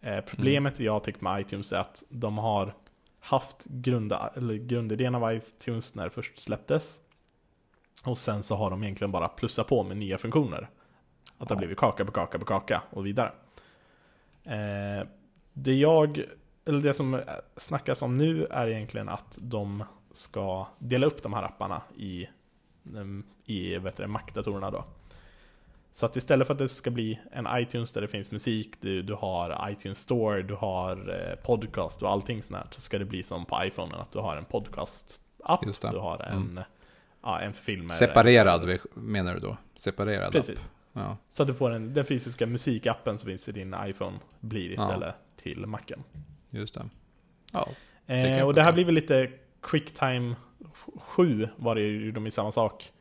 Eh, Problemet jag tycker med iTunes är att de har haft grunda, eller grundidén av iTunes när det först släpptes. Och sen så har de egentligen bara plussat på med nya funktioner. Att det har blivit kaka på kaka på kaka och vidare. Eh, det jag, eller det som snackas om nu är egentligen att de ska dela upp de här apparna i, i vet du, Mac-datorerna då. Så att istället för att det ska bli en iTunes där det finns musik, du, du har iTunes Store, du har eh, podcast och allting sånt här, så ska det bli som på iPhone, att du har en podcast-app, du har en, Mm. ja, en filmer. Separerad menar du då? Separerad app. Precis. Ja, Så att du får en, den fysiska musikappen som finns i din iPhone blir istället till Macen. just det. Ja, Eh, och det här blir väl lite Quicktime 7 var det ju de i samma sak.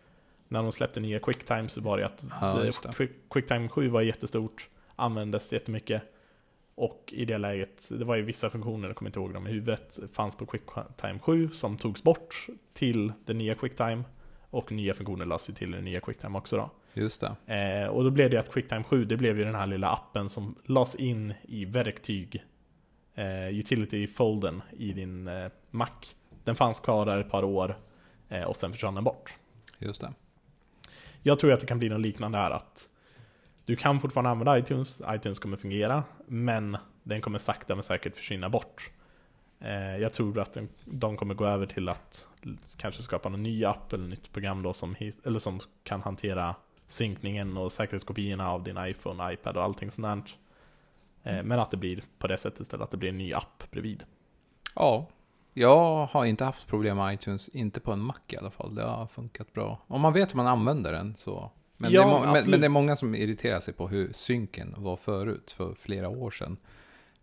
När de släppte nya Quicktime så var det att Ja, det. Quick, Quicktime 7 var jättestort, användes jättemycket. Och i det läget, det var ju vissa funktioner, jag kommer inte ihåg dem i huvudet, fanns på Quicktime 7 som togs bort till det nya Quicktime. Och nya funktioner lades ju till det nya Quicktime också då. just det. Eh, och då blev det att Quicktime 7, det blev ju den här lilla appen som lades in i verktyg, eh, utility-folden i din eh, Mac. Den fanns kvar där ett par år eh, och sen försvann den bort. Just det. Jag tror att det kan bli något liknande här att du kan fortfarande använda iTunes, iTunes kommer fungera, men den kommer sakta men säkert försvinna bort. Eh, jag tror att de kommer gå över till att kanske skapa någon ny app eller nytt program då som, eller som kan hantera synkningen och säkerhetskopiorna av din iPhone, iPad och allting sånt där. Eh, men att det blir på det sättet istället, att det blir en ny app bredvid. Ja, jag har inte haft problem med iTunes, inte på en Mac i alla fall. Det har funkat bra. Om man vet hur man använder den så. Men, Ja, det, är men, men det är många som irriterar sig på hur synken var förut, för flera år sedan.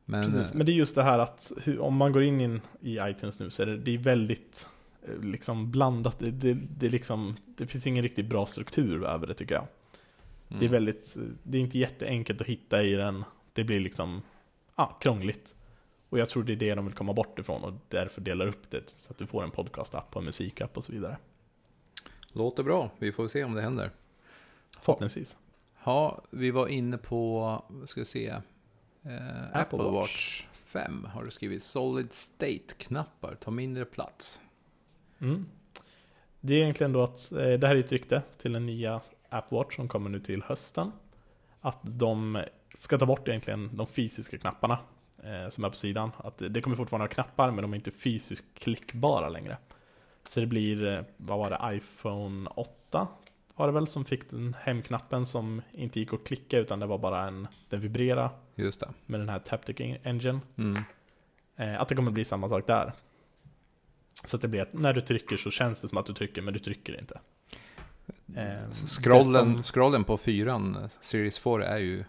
Men, Precis, men det är just det här att hur, om man går in in i iTunes nu så är det, det är väldigt eh, liksom blandat. Det, det, det, liksom, det finns ingen riktigt bra struktur över det tycker jag. mm, Det är väldigt, det är inte jätteenkelt att hitta i den. Det blir liksom ja, krångligt. Och jag tror det är det de vill komma bort ifrån och därför delar upp det så att du får en podcast-app och en musikapp och så vidare. Låter bra, vi får se om det händer. Förhoppningsvis. Ja, vi var inne på, vad ska vi se, eh, Apple, Watch. Watch 5 har du skrivit. Solid State-knappar tar mindre plats. Mm. Det är egentligen då att, eh, det här är ett rykte till den nya Apple Watch som kommer nu till hösten. Att de ska ta bort egentligen de fysiska knapparna eh, som är på sidan. Att det- kommer fortfarande ha knappar men de är inte fysiskt klickbara längre. Så det blir, eh, vad var det, iPhone 8 var det väl som fick den hemknappen som inte gick att klicka utan det var bara en, den vibrera Just det. med den här Taptic Engine. Mm. Eh, att det kommer bli samma sak där. Så att det blir att när du trycker så känns det som att du trycker men du trycker inte. Eh, Scrollen, som- scrollen på 4, Series 4 är ju,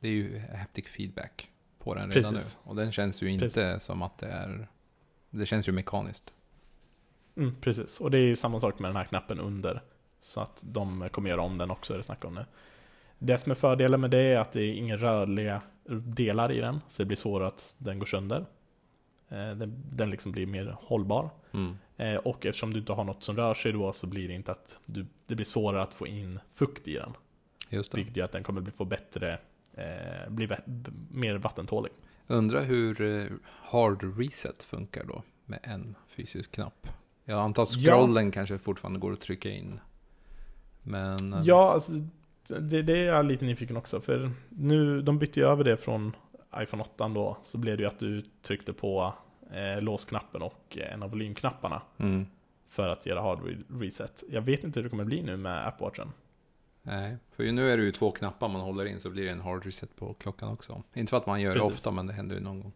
det är ju haptic feedback på den redan Precis. nu. Och den känns ju inte Precis. som att det är, det känns ju mekaniskt. Mm, precis, och det är ju samma sak med den här knappen under. Så att de kommer göra om den också, är det snack om nu. Det som är fördelen med det är att det är inga rörliga delar i den, så det blir svårare att den går sönder. Eh, Den, den liksom blir mer hållbar. Mm. Eh, Och eftersom du inte har något som rör sig då så blir det inte att du, det blir svårare att få in fukt i den. Just det. Vilket gör att den kommer bli, få bättre, eh, bli mer vattentålig. Undrar hur eh, hard reset funkar då med en fysisk knapp. Jag antar att Ja. scrollen kanske fortfarande går att trycka in. Men eh, Ja, alltså, det, det är jag lite nyfiken också. För nu, de bytte ju över det från iPhone 8 då. Så blev det ju att du tryckte på eh, låsknappen och eh, en av volymknapparna. mm, För att göra hard re- reset. Jag vet inte hur det kommer bli nu med Apple Watchen. Nej, för ju nu är det ju två knappar man håller in så blir det en hard reset på klockan också. Inte för att man gör det Precis. ofta men det händer ju någon gång.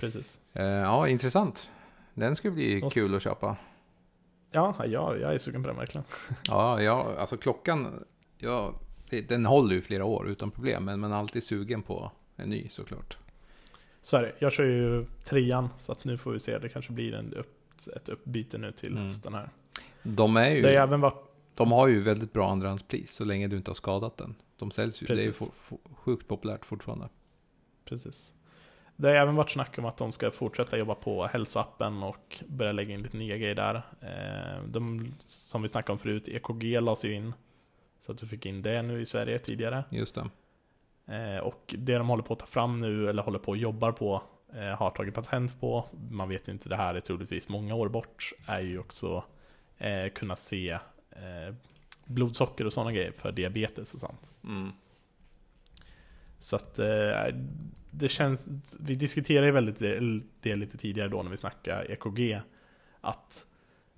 Precis. Eh, ja, intressant. Den skulle bli Och- kul att köpa. Ja, ja, jag är sugen på den verkligen. *laughs* Ja, ja alltså klockan, ja, det- den håller ju flera år utan problem. Men man är alltid sugen på en ny såklart. Så är det. Jag kör ju trean. Så att nu får vi se. Det kanske blir en upp, ett uppbyte nu till Mm. hösten här. De är ju... Det är även var, De har ju väldigt bra andrahandspris så länge du inte har skadat den. De säljs ju, det är ju Precis. for, for, sjukt populärt fortfarande. Precis. Det har även varit snack om att de ska fortsätta jobba på hälsoappen och börja lägga in lite nya grejer där. Eh, de, som vi snackade om förut, EKG lades ju in. Så att du fick in det nu i Sverige tidigare. Just det. Eh, och det de håller på att ta fram nu, eller håller på och jobbar på, eh, har tagit patent på, man vet inte, det här är troligtvis många år bort, är ju också kunna se eh, blodsocker och sådana grejer för diabetes och sånt. Mm. Så att eh, det känns, vi diskuterade ju väldigt det, det lite tidigare då när vi snackade EKG, att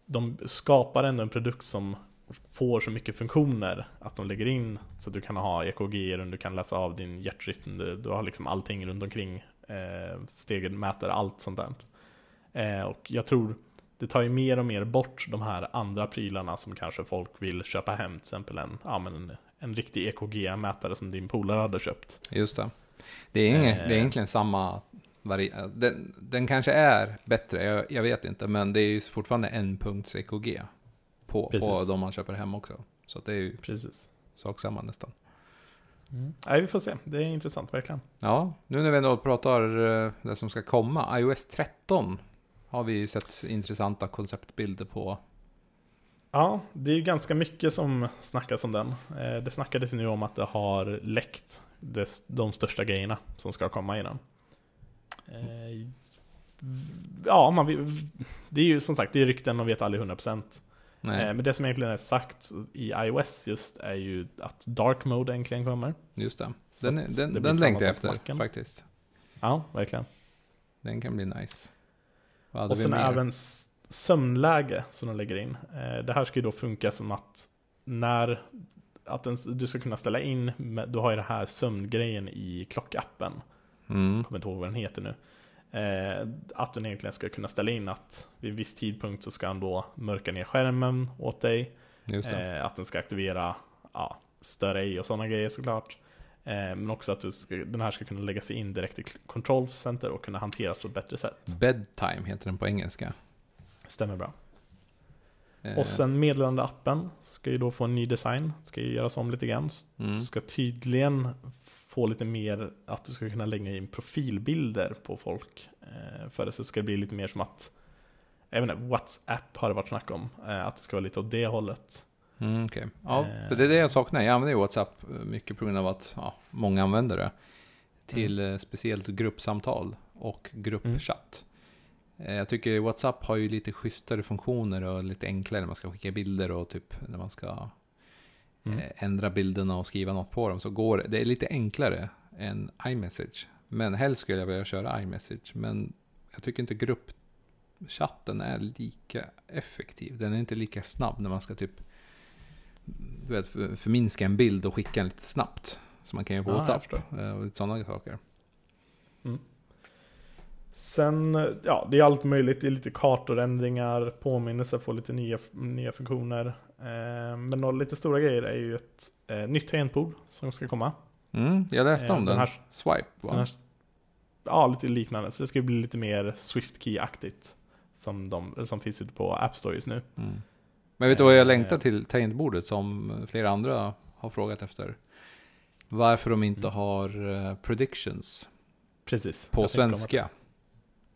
de skapar ändå en produkt som får så mycket funktioner att de lägger in så att du kan ha EKG, du kan läsa av din hjärtrytm, du, du har liksom allting runt omkring, eh, stegenmätare, allt sånt där. Eh, och jag tror det tar ju mer och mer bort de här andra prylarna som kanske folk vill köpa hem, till exempel en, ja, men en, en riktig EKG-mätare som din polare hade köpt. Just det. Det är, inget, Eh. det är egentligen samma vari- den, den kanske är bättre, jag, jag vet inte, men det är ju fortfarande en punkts EKG på, på de man köper hem också. Så det är ju Precis. sak samma nästan. Nej, vi får se. Det är intressant verkligen. Ja, nu när vi ändå pratar eh, det som ska komma, iOS 13 har vi ju sett intressanta konceptbilder på. Ja, det är ju ganska mycket som snackas om den. Eh, Det snackades nu om att det har läckt de största grejerna som ska komma i den. Eh, Ja, man det är ju som sagt, det är rykten, man vet aldrig 100%. Nej, Eh, Men det som egentligen är sagt i iOS just är ju att Dark Mode äntligen kommer. just det. Den, den, den längtar jag efter Macen. faktiskt. Ja, verkligen. Den kan bli nice. Och sen även sömnläge som de lägger in. Eh, Det här ska ju då funka som att när att den, du ska kunna ställa in, du har ju det här sömngrejen i klockappen, Mm. kommer inte ihåg vad den heter nu. Eh, att du egentligen ska kunna ställa in att vid en viss tidpunkt så ska han då mörka ner skärmen åt dig. Eh, att den ska aktivera ja, större i och sådana grejer såklart. Eh, men också att ska, den här ska kunna lägga sig in direkt i Control Center och kunna hanteras på ett bättre sätt. Bedtime heter den på engelska. Stämmer bra. Eh, Och sen meddelandeappen ska ju då få en ny design, ska ju göras om lite grann. mm. Ska tydligen få lite mer att du ska kunna lägga in profilbilder på folk. Eh, för det så ska det bli lite mer som att, jag vet inte, WhatsApp har det varit snack om. Eh, att det ska vara lite åt det hållet. Mm, okej. Ja, Eh. för det är det jag saknar. Jag använder WhatsApp mycket på grund av att ja, många använder det. Till Mm. eh, speciellt gruppsamtal och gruppchatt. Eh, Jag tycker WhatsApp har ju lite schysstare funktioner och lite enklare när man ska skicka bilder och typ när man ska Mm. ändra bilderna och skriva något på dem. Så går det, det är lite enklare än iMessage. Men helst skulle jag vilja köra iMessage. Men jag tycker inte gruppchatten är lika effektiv. Den är inte lika snabb när man ska typ du vet, för- förminska en bild och skicka den lite snabbt. Som man kan göra på jag WhatsApp. eh, Och sådana saker. Sen, eh, ja, det är allt möjligt. Det är lite kartorändringar, påminnelser, får lite nya, nya funktioner. Eh, men några lite stora grejer är ju ett eh, nytt tangentbord som ska komma. Mm, jag läste Eh, om den. den här- Swipe va? Den här, ja, lite liknande. Så det ska bli lite mer Swift Key-aktigt. Som, de, som finns ute på App Store just nu. Mm. Men vet du vad jag Eh, längtar till tangentbordet som flera andra har frågat efter? Varför de inte Mm. har eh, predictions Precis. på svenska.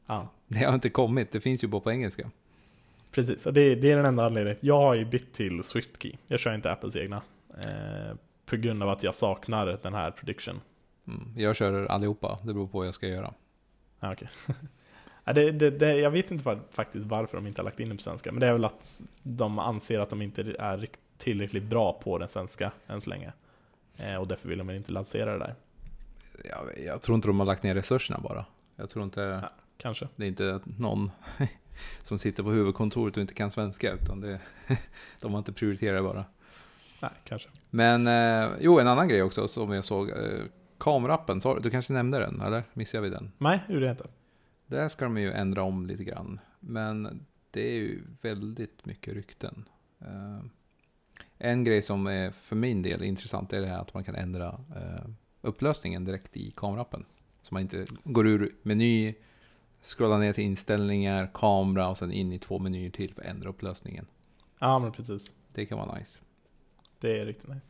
Ja, *laughs* Det har inte kommit, det finns ju bara på engelska. precis. Och det, det är den enda anledningen. Jag har ju bytt till Swift Key. Jag kör inte Apples egna. Eh, på grund av att jag saknar den här prediction. Mm. Jag kör allihopa, det beror på vad jag ska göra. Ja, okej. *laughs* Ja, det, det, det, jag vet inte var, faktiskt varför de inte har lagt in det på svenska. Men det är väl att de anser att de inte är tillräckligt bra på den svenska än så länge. Eh, och därför vill de inte lansera det där. Jag, jag tror inte de har lagt ner resurserna bara. Jag tror inte, Kanske. det är inte någon *laughs* som sitter på huvudkontoret och inte kan svenska, utan det, *laughs* de har inte prioriterat bara. Nej, kanske. Men, eh, jo, en annan grej också som jag såg. Eh, kamerappen, du kanske nämnde den, eller missade vi den? Nej, gjorde jag inte. Där ska de ju ändra om lite grann. Men det är ju väldigt mycket rykten. Eh, en grej som är för min del intressant är det här att man kan ändra eh, upplösningen direkt i kamerappen. Så man inte går ur meny, scrollar ner till inställningar, kamera och sen in i två menyer till för att ändra upplösningen. Ja, men precis. Det kan vara nice. Det är riktigt nice.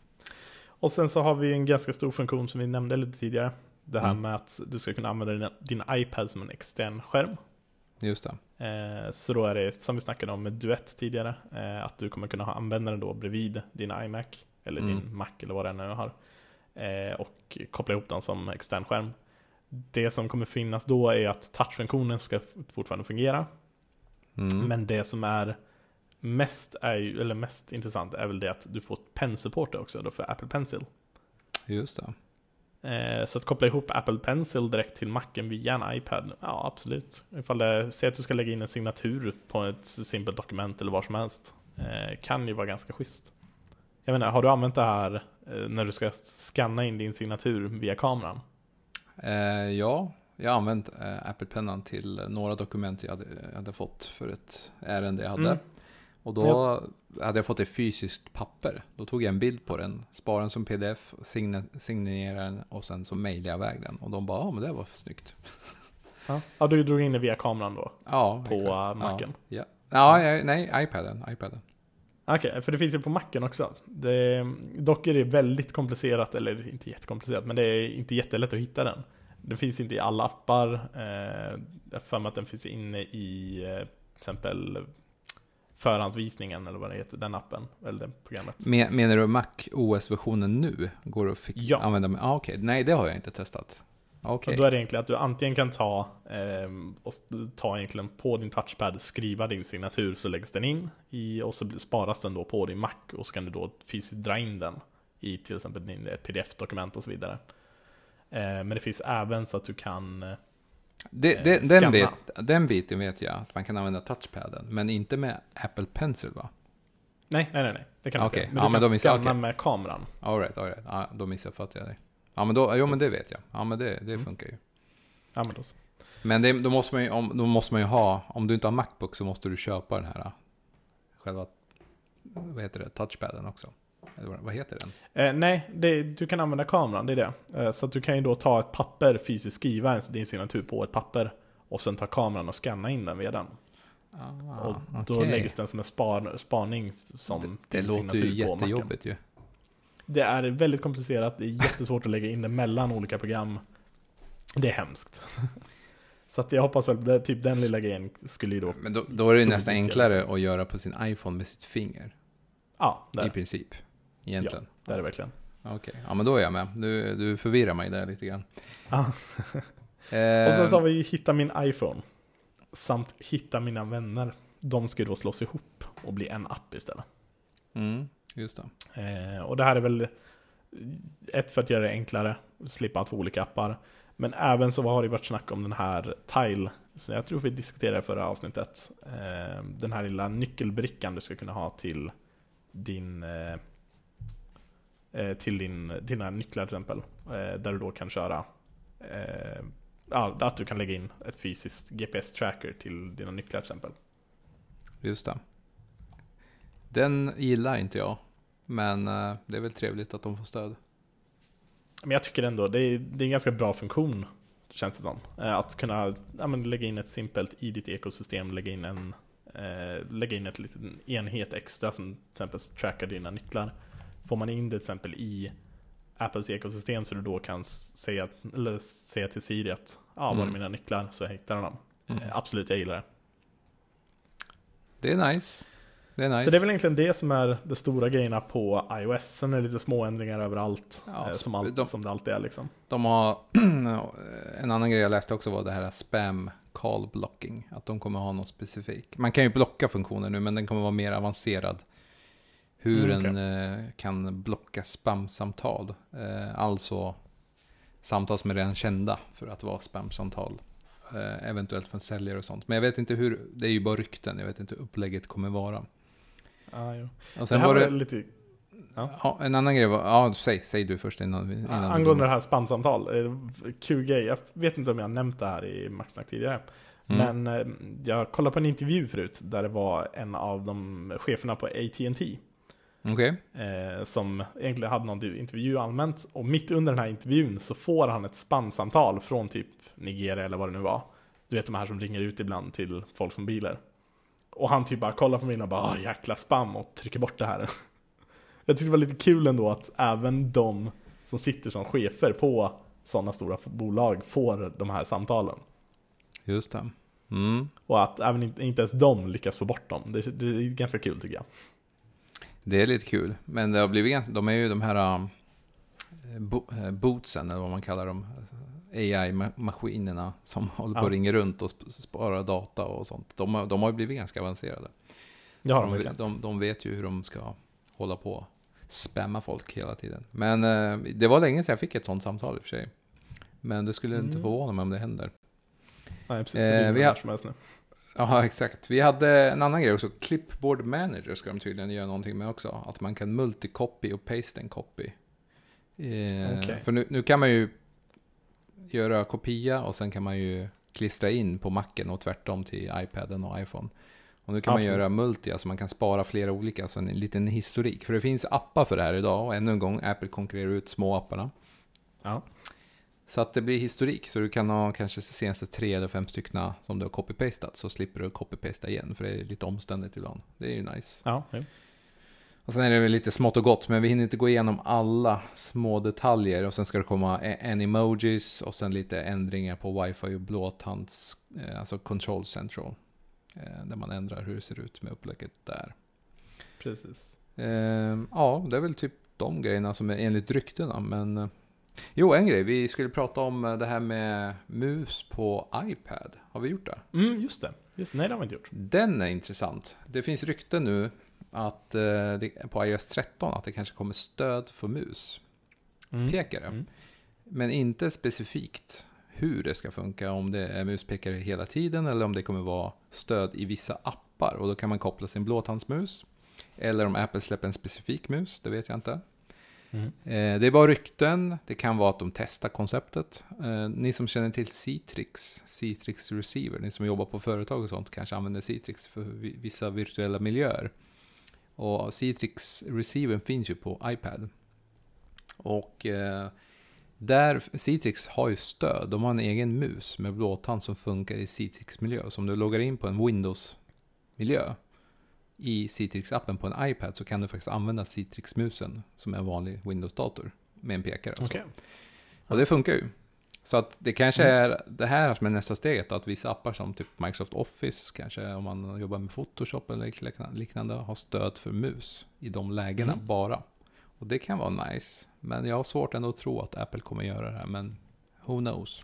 Och sen så har vi en ganska stor funktion som vi nämnde lite tidigare. Det här Mm. med att du ska kunna använda din, din iPad som en extern skärm. Just det. Eh, så då är det som vi snackade om med Duett tidigare, eh, att du kommer kunna ha användaren då bredvid din iMac, eller Mm. din Mac eller vad det är nu har. Eh, och koppla ihop den som extern skärm. Det som kommer finnas då är att touchfunktionen ska fortfarande fungera. Mm. Men det som är mest, är ju, eller mest intressant är väl det att du får pen-support också då för Apple Pencil. Just det. Eh, så att koppla ihop Apple Pencil direkt till Macen via en iPad, ja absolut. Ifall det, säg att du ska lägga in en signatur på ett simpelt dokument eller vad som helst. Eh, kan ju vara ganska schysst. Jag menar, har du använt det här eh, när du ska scanna in din signatur via kameran? Eh, ja, jag har använt Apple-pennan till några dokument jag hade, jag hade fått för ett ärende jag hade. Mm. Och då hade jag fått ett fysiskt papper. Då tog jag en bild på den, sparade den som pdf, signerade den och sen så mejlade jag iväg den. Och de bara, ja men det var snyggt. Ja, ja du drog in det via kameran då? Ja, På, exakt. eh, Macen? Ja, ja. ja, nej, iPaden. iPaden. Okej, för det finns ju på Macen också. Det, dock är det väldigt komplicerat, eller inte jättekomplicerat, men det är inte jättelätt att hitta den. Den finns inte i alla appar. Eh, jag har för mig att den finns inne i eh, till exempel förhandsvisningen eller vad det heter, den appen, eller det programmet. Men, menar du Mac OS-versionen nu? Går det att fick Ja. använda? med- Ah, Okej, nej det har jag inte testat. Och då är det egentligen att du antingen kan ta, eh, och ta egentligen på din touchpad, skriva din signatur så läggs den in i, och så sparas den då på din Mac och så kan du då fysiskt dra in den i till exempel din eh, pdf-dokument och så vidare. Eh, men det finns även så att du kan, eh, Det, eh, det, den, bit, den biten vet jag, att man kan använda touchpaden. Men inte med Apple Pencil va? nej, nej, nej, nej, det kan du Okej, inte. Men ja, du men kan scanna okej. med kameran. Alright, alright. Ja, då missuppfattade jag dig. Ja, men då, jo men det vet jag. Ja, men det, det Mm. funkar ju. Ja, men då så. Men det, då, måste man ju, om, då måste man ju ha, om du inte har Macbook så måste du köpa den här, själva, vad heter det, touchpaden också. Vad, heter den? Eh, nej, det, du kan använda kameran, det är det. Eh, så att du kan ju då ta ett papper, fysiskt skriva din signatur på ett papper och sen ta kameran och scanna in den via den. Ah, och då okej. läggs den som en spar, spaning som Det din låter ju signatur på Macen. jättejobbigt ju. Det är väldigt komplicerat, det är jättesvårt att lägga in det mellan olika program. Det är hemskt. *laughs* Så att jag hoppas väl, det, typ den lilla grejen skulle ju då, Men då, då är det nästan enklare att göra på sin iPhone med sitt finger. ja, I där, princip. Egentligen. där är det verkligen. Okej, ja men då är jag med. Du, du förvirrar mig där lite grann. Ja. *laughs* Eh, Och sen så har vi ju Hitta min iPhone. Samt Hitta mina vänner. De ska ju då slås ihop och bli en app istället. mm, just det. Eh, och det här är väl ett för att göra det enklare, slippa att få olika appar. Men även så har det varit snack om den här Tile, så jag tror vi diskuterade det förra avsnittet. Eh, den här lilla nyckelbrickan du ska kunna ha till din till din, till dina nycklar till exempel. Eh, där du då kan köra eh, att du kan lägga in ett fysiskt GPS-tracker till dina nycklar till exempel. Just det. Den gillar inte jag. Men eh, det är väl trevligt att de får stöd. Men jag tycker ändå det är, det är en ganska bra funktion, känns det som. Eh, Att kunna ja, lägga in ett simpelt i ditt ekosystem, lägga in en eh, lägga in ett liten enhet extra som till exempel trackar dina nycklar. Får man in det till exempel i Apples ekosystem så du då kan säga, eller säga till Siri att ja, var är Mm. mina nycklar? Så hittar den dem. Mm. Eh, Absolut, jag gillar det. Det är nice. Det är nice. Så det är väl egentligen det som är de stora grejerna på iOS. Sen är det lite små ändringar överallt. Ja, eh, som, allt, de- som det alltid är liksom. De har, *clears throat* en annan grej jag läste också var det här spam call blocking. Att de kommer ha något specifikt. Man kan ju blocka funktioner nu, men den kommer vara mer avancerad. Hur Mm, den eh, kan blocka spamsamtal. Eh, alltså samtal som är redan kända för att vara spamsamtal. Eh, eventuellt från säljare och sånt. Men jag vet inte hur, det är ju bara rykten. Jag vet inte hur upplägget kommer vara. Ah, jo. Och Det sen här var var det, lite ja, en annan grej var, ja säg, säg du först innan. innan du- Angående det här spamsamtal, kul grej. Jag vet inte om jag nämnt det här i Maxsnack tidigare. Mm. Men jag kollade på en intervju förut där det var en av de cheferna på AT&T Okej. eh, som egentligen hade någon intervju allmänt. Och mitt under den här intervjun så får han ett spamsamtal från typ Nigeria eller vad det nu var. Du vet de här som ringer ut ibland till folk som bilar. Och han typ bara kollar på mig och bara "Ah, jäkla spam och trycker bort det här. *laughs* Jag tyckte det var lite kul ändå att även de som sitter som chefer på sådana stora bolag får de här samtalen. Just det. Mm. Och att även inte, inte ens de lyckas få bort dem. Det, det är ganska kul tycker jag. Det är lite kul. Men det har blivit ganska, de är ju de här uh, bo, uh, bootsen, eller vad man kallar dem. AI-maskinerna som *laughs* håller på Ja. och ringer runt och sp- sparar data och sånt. De, har- de har ju blivit ganska avancerade. Har de de, de, de vet ju hur de ska hålla på spamma folk hela tiden. Men eh, det var länge sedan jag fick ett sånt samtal i och för sig. Men det skulle inte Mm. förvåna mig om det händer. Nej, precis. Eh, det är vi har-. Ja, exakt. Vi hade en annan grej också. Clipboard manager ska de tydligen göra någonting med också. Att man kan multicopy och paste en copy. Eh, Okej. För nu, nu kan man ju göra kopia och sen kan man ju klistra in på macken och tvärtom till iPaden och iPhone. Och nu kan Ja, man precis. göra multi, alltså man kan spara flera olika, så en liten historik. För det finns appar för det här idag och ännu en gång, Apple konkurrerar ut små apparna. Ja. Så att det blir historik, så du kan ha kanske de senaste tre eller fem stycken som du har copy-pastat, så slipper du copy-pasta igen, för det är lite omständigt ibland. Det är ju nice. Ja, ja. Och sen är det väl lite smått och gott, men vi hinner inte gå igenom alla små detaljer. Och sen ska det komma a- en emojis och sen lite ändringar på wifi och blåtands, eh, alltså control central. Eh, där man ändrar hur det ser ut med upplägget där. precis. Eh, ja, det är väl typ de grejerna som är enligt ryktena, men... Jo, en grej. Vi skulle prata om eh, det här med mus på iPad. Har vi gjort det? Mm, just det. Just, nej, det har vi inte gjort. Den är intressant. Det finns rykten nu att eh, det, på iOS 13 att det kanske kommer stöd för mus. Mm. Pekare. Mm. Men inte specifikt hur det ska funka. Om det är muspekare hela tiden eller om det kommer vara stöd i vissa appar. Och då kan man koppla sin blåtandsmus. Eller om Apple släpper en specifik mus, det vet jag inte. Mm. Eh, det är bara rykten. Det kan vara att de testar konceptet. Eh, ni som känner till Citrix, Citrix Receiver, ni som jobbar på företag och sånt kanske använder Citrix för vissa virtuella miljöer. Och Citrix Receiver finns ju på iPad. Och eh, där, Citrix har ju stöd. De har en egen mus med blåtand som funkar i Citrix-miljö. Så om du loggar in på en Windows-miljö i Citrix-appen på en iPad så kan du faktiskt använda Citrix-musen som en vanlig Windows-dator med en pekare. och så. Okej. Och det funkar ju. Så att det kanske Mm. är det här som är nästa steget, att vissa appar som typ Microsoft Office, kanske om man jobbar med Photoshop eller likna- liknande, har stöd för mus i de lägena Mm. bara. Och det kan vara nice. Men jag har svårt ändå att tro att Apple kommer göra det här, men who knows?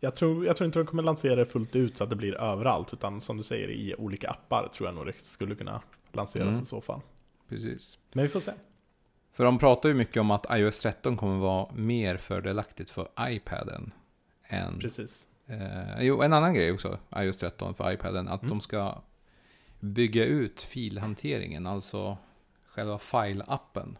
Jag tror, jag tror inte de kommer lansera det fullt ut så att det blir överallt, utan som du säger i olika appar tror jag nog det skulle kunna lanseras Mm. i så fall. Precis. Men vi får se. För de pratar ju mycket om att iOS 13 kommer vara mer fördelaktigt för iPaden än Precis. Eh, jo, en annan grej också, iOS 13 för iPaden, att Mm. de ska bygga ut filhanteringen, alltså själva file-appen.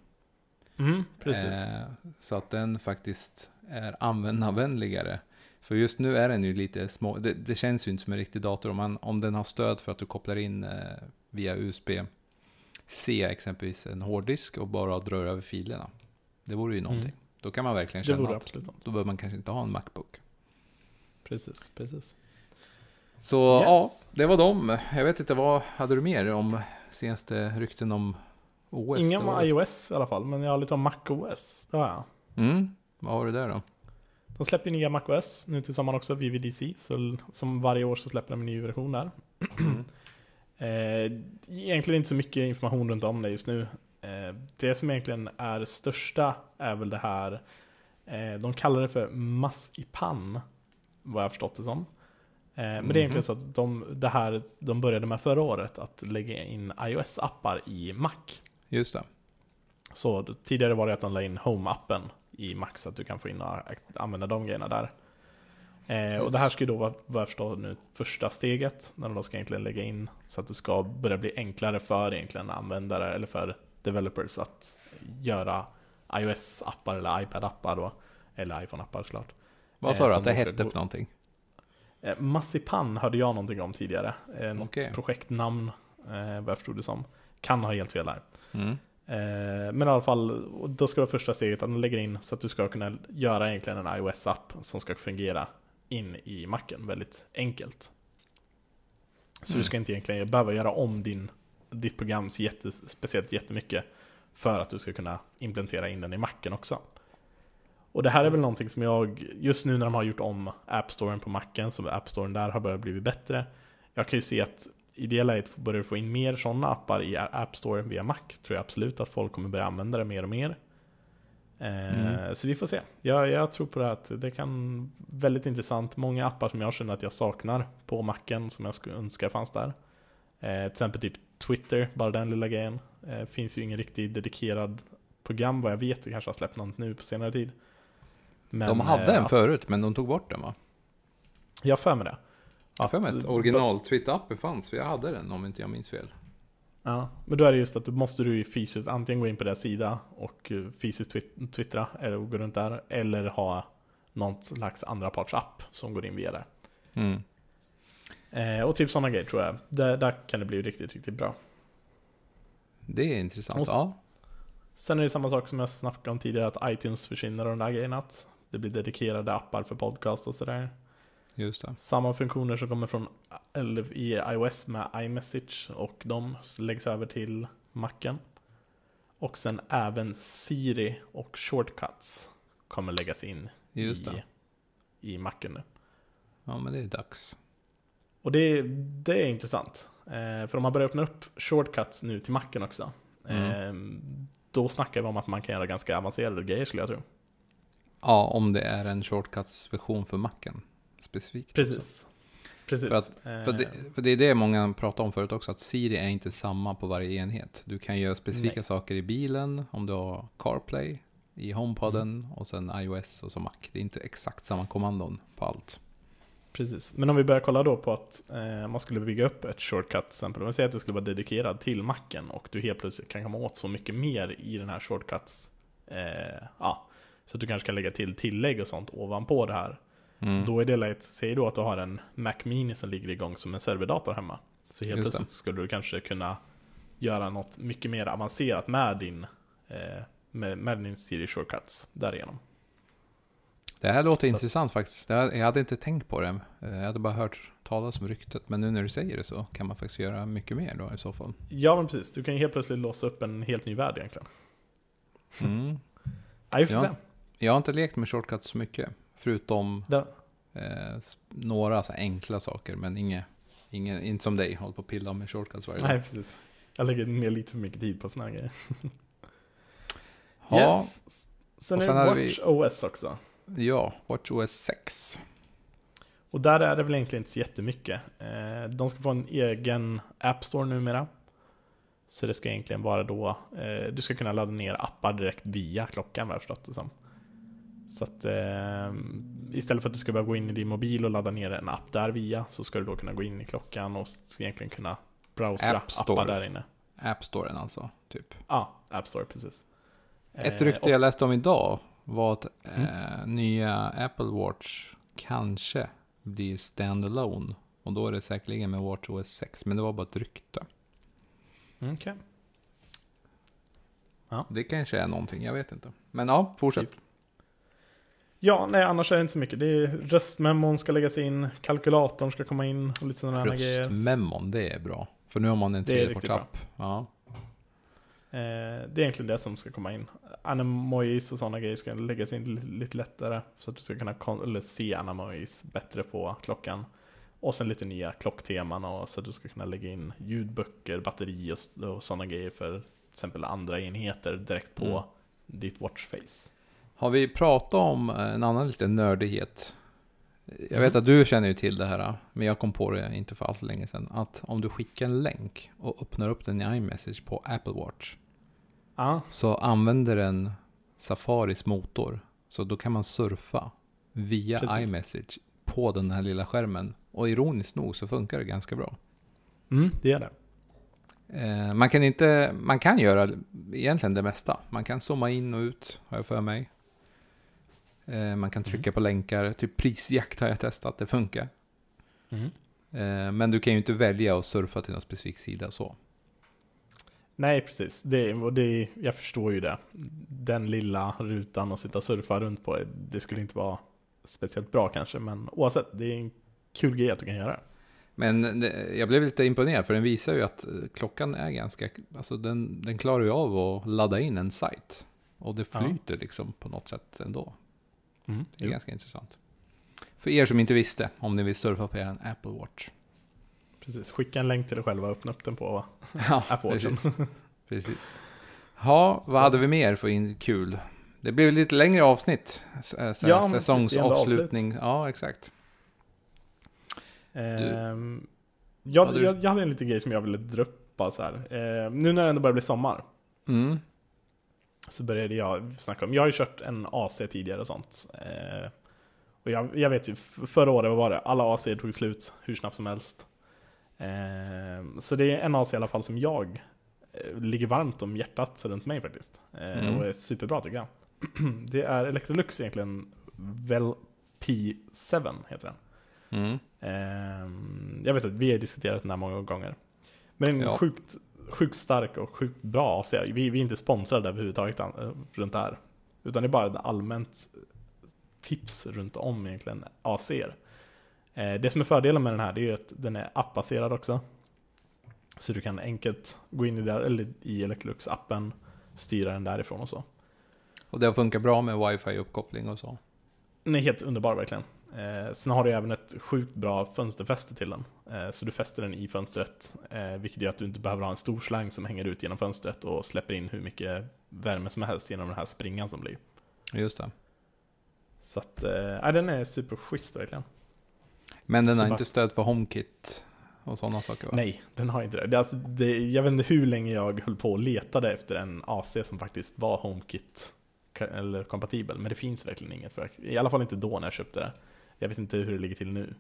Mm, precis. Eh, så att den faktiskt är användarvänligare. För just nu är den ju lite små, det, det känns ju inte som en riktig dator om, man, om den har stöd för att du kopplar in eh, via USB-C exempelvis en hårddisk och bara drar över filerna. Det vore ju någonting. Mm. Då kan man verkligen det känna vore att absolut något. då behöver man kanske inte ha en Macbook. Precis, precis. Så Yes. ja, det var dem. Jag vet inte, vad hade du mer om senaste rykten om OS? Inga Det om iOS i alla fall, men jag har lite om MacOS. Det har jag. Mm, vad har du där då? De släpper ju nya MacOS nu till sommaren också, VVDC. Så som varje år så släpper de en ny version där. Mm. *clears throat* Eh, egentligen inte så mycket information runt om det just nu. Eh, det som egentligen är största är väl det här, eh, de kallar det för massipan, vad jag förstått det som. Men det är egentligen Mhm. så att de, det här, de började med förra året, att lägga in iOS-appar i Mac. Just det. Så tidigare var det att de la in Home-appen i så att du kan få in och använda de grejerna där. Eh, och det här ska ju då vara, vad jag förstår nu, första steget när de då ska egentligen lägga in så att det ska börja bli enklare för egentligen användare eller för developers att göra iOS-appar eller iPad-appar då. Eller iPhone-appar såklart. Vad Eh, sa du att det hette för någonting? Eh, Massipan hörde jag någonting om tidigare. Eh, något Okej. projektnamn, eh, vad jag förstod det som. Kan ha helt fel här. Mm. Eh, men i alla fall, då ska vara första steget att man lägger in så att du ska kunna göra egentligen en iOS-app som ska fungera in i macken väldigt enkelt. Så Mm. du ska inte egentligen behöva göra om din, ditt program så jättes, speciellt jättemycket för att du ska kunna implementera in den i macken också. Och det här är väl någonting som jag, just nu när de har gjort om App Storen på Macen, så App Storen där har börjat bli bättre. Jag kan ju se att i det läget börjar du få in mer sådana appar i App Store via Mac. Tror jag absolut att folk kommer börja använda det mer och mer. Eh, mm. Så vi får se. Jag, jag, tror på det att det kan väldigt intressant. Många appar som jag känner att jag saknar på Macen som jag skulle önska fanns där. Eh, till exempel typ Twitter, bara den lilla grejen. Eh, finns ju ingen riktigt dedikerad program vad jag vet. Det kanske har släppt något nu på senare tid. Men, de hade eh, en förut, men de tog bort den va? Jag för mig det. Jag för mig att original Twitter-appen fanns, för jag hade den om inte jag minns fel. Ja, men då är det just att då måste du fysiskt antingen gå in på deras sida och eh, fysiskt twittra eller gå runt där eller ha någon slags andra parts app som går in via det. Mm. Eh, och typ sådana grejer tror jag. Där, där kan det bli riktigt, riktigt bra. Det är intressant, ja. Sen är det samma sak som jag snackade om tidigare, att iTunes försvinner och de där grejerna. Att det blir dedikerade appar för podcast och sådär. Just det. Samma funktioner som kommer från i iOS med iMessage och de läggs över till Macen. Och sen även Siri och Shortcuts kommer läggas in Just det. i, i Macen nu. Ja, men det är dags. Och det, det är intressant. Eh, för om man börjar öppna upp Shortcuts nu till Macen också. Mm. Eh, då snackar vi om att man kan göra ganska avancerade grejer skulle jag tro. Ja, om det är en Shortcuts-version för Macen specifikt. Precis. Också. Precis. För, att, för, det, eh. för det är det många pratar om förut också, att Siri är inte samma på varje enhet. Du kan göra specifika Nej. saker i bilen, om du har CarPlay, i HomePoden mm. och sen iOS och så Mac. Det är inte exakt samma kommandon på allt. Precis, men om vi börjar kolla då på att eh, man skulle bygga upp ett shortcut till exempel. Om vi säger att det skulle vara dedikerad till Macen och du helt plötsligt kan komma åt så mycket mer i den här shortcuts. Eh, ja, så att du kanske kan lägga till tillägg och sånt ovanpå det här. Mm. Då är det lätt, säg då att du har en Mac Mini som ligger igång som en serverdator hemma. Så helt Just plötsligt det. skulle du kanske kunna göra något mycket mer avancerat med din, eh, med, med din Siri Shortcuts därigenom. Det här låter så. intressant faktiskt. Jag hade inte tänkt på det. Jag hade bara hört talas om ryktet. Men nu när du säger det så kan man faktiskt göra mycket mer då i så fall. Ja men precis. Du kan ju helt plötsligt låsa upp en helt ny värld egentligen. Mm. ja, jag, jag har inte lekt med shortcuts så mycket. Förutom eh, några så enkla saker, men inget, inget, inte som dig, håller på att pilla med shortcuts varje dag. Nej, precis. Jag lägger ner lite för mycket tid på sådana här grejer. ja. Yes. Sen, sen är det Watch vi... OS också. Ja, Watch OS 6. Och där är det väl egentligen inte så jättemycket. Eh, de ska få en egen App Store numera. Så det ska egentligen vara då, eh, du ska kunna ladda ner appar direkt via klockan vad jag förstått det som. Så att eh, istället för att du ska behöva gå in i din mobil och ladda ner en app där via så ska du då kunna gå in i klockan och egentligen kunna browsera App appar där inne. App Storen alltså, typ? Ja, App Store, precis. Ett rykte eh, och, jag läste om idag var att mm. eh, nya Apple Watch kanske blir standalone. Och då är det säkerligen med Watch OS 6, men det var bara ett rykte. Okej. Okay. Ja. Det kanske är någonting, jag vet inte. Men ja, fortsätt. Typ. Ja, nej annars är det inte så mycket. Det är röstmemon ska läggas in, kalkylatorn ska komma in och lite sådana här grejer. Röstmemon, det är bra. För nu har man en tredjepartsapp. Ja. Eh, det är egentligen det som ska komma in. Anamojis och sådana grejer ska läggas in lite lättare. Så att du ska kunna se anamojis bättre på klockan. Och sen lite nya klockteman och så att du ska kunna lägga in ljudböcker, batteri och, och sådana grejer för till exempel andra enheter direkt på mm. ditt watchface. Har vi pratat om en annan liten nördighet? Jag vet mm. att du känner ju till det här, men jag kom på det inte för alls länge sedan. Att om du skickar en länk och öppnar upp den i iMessage på Apple Watch. Ah. Så använder den Safaris motor. Så då kan man surfa via Precis. iMessage på den här lilla skärmen. Och ironiskt nog så funkar det ganska bra. Mm, det gör det. Eh, man kan inte, man kan göra egentligen det mesta. Man kan zooma in och ut, har jag för mig. Eh, man kan trycka mm. på länkar, typ prisjakt har jag testat, det funkar. Mm. Eh, men du kan ju inte välja att surfa till någon specifik sida så. Nej, precis. Det, det, jag förstår ju det. Den lilla rutan att sitta och surfa runt på, det skulle inte vara speciellt bra kanske. Men oavsett, det är en kul grej att du kan göra. Men jag blev lite imponerad för den visar ju att klockan är ganska, alltså den, den klarar ju av att ladda in en sajt. Och det flyter ja. liksom på något sätt ändå. Mm, Det är jo, ganska intressant. För er som inte visste, om ni vill surfa på er Apple Watch. precis. Skicka en länk till dig själva och öppna upp den på *laughs* Ja, Apple Watchen. precis. *laughs* precis. Ja, vad hade vi mer för in kul? Det blev lite längre avsnitt. Så- Ja, säsongsavslutning. Ja, exakt. Ehm, jag, hade jag, jag hade en liten grej som jag ville bara så här. Ehm, nu när det ändå börjar bli sommar Mm. Så började jag snacka om, jag har ju kört en AC tidigare och sånt. Ehm, och jag, jag vet ju, förra året vad var det? Alla AC tog slut hur snabbt som helst. Ehm, så det är en AC i alla fall som jag eh, ligger varmt om hjärtat runt mig faktiskt. Ehm, Mm. Och är superbra tycker jag. *clears throat* det är Electrolux egentligen, Vel P7 heter den. Mm. Ehm, jag vet att vi har diskuterat den här många gånger. Men en Ja. sjukt, sjukt stark och sjukt bra AC. Vi, vi är inte sponsrade överhuvudtaget eh, runt det här. Utan det är bara ett allmänt tips runt om egentligen AC. Eh, det som är fördelen med den här det är att den är appbaserad också. Så du kan enkelt gå in i, det, eller i Electrolux-appen, styra den därifrån och så. Och det har funkat bra med wifi-uppkoppling och så. Den är helt underbar verkligen. Eh, sen har du även ett sjukt bra fönsterfäste till den. Eh, så du fäster den i fönstret. Eh, vilket gör att du inte behöver ha en stor slang som hänger ut genom fönstret och släpper in hur mycket värme som helst genom den här springan som blir. Just det. Så att, eh, den är superschysst verkligen. Men den Så har bara- inte stöd för HomeKit och sådana saker va? Nej, den har inte det. det, alltså, det jag vet inte hur länge jag höll på och letade efter en AC som faktiskt var HomeKit eller kompatibel. Men det finns verkligen inget. För, I alla fall inte då när jag köpte det. Jag vet inte hur det ligger till nu.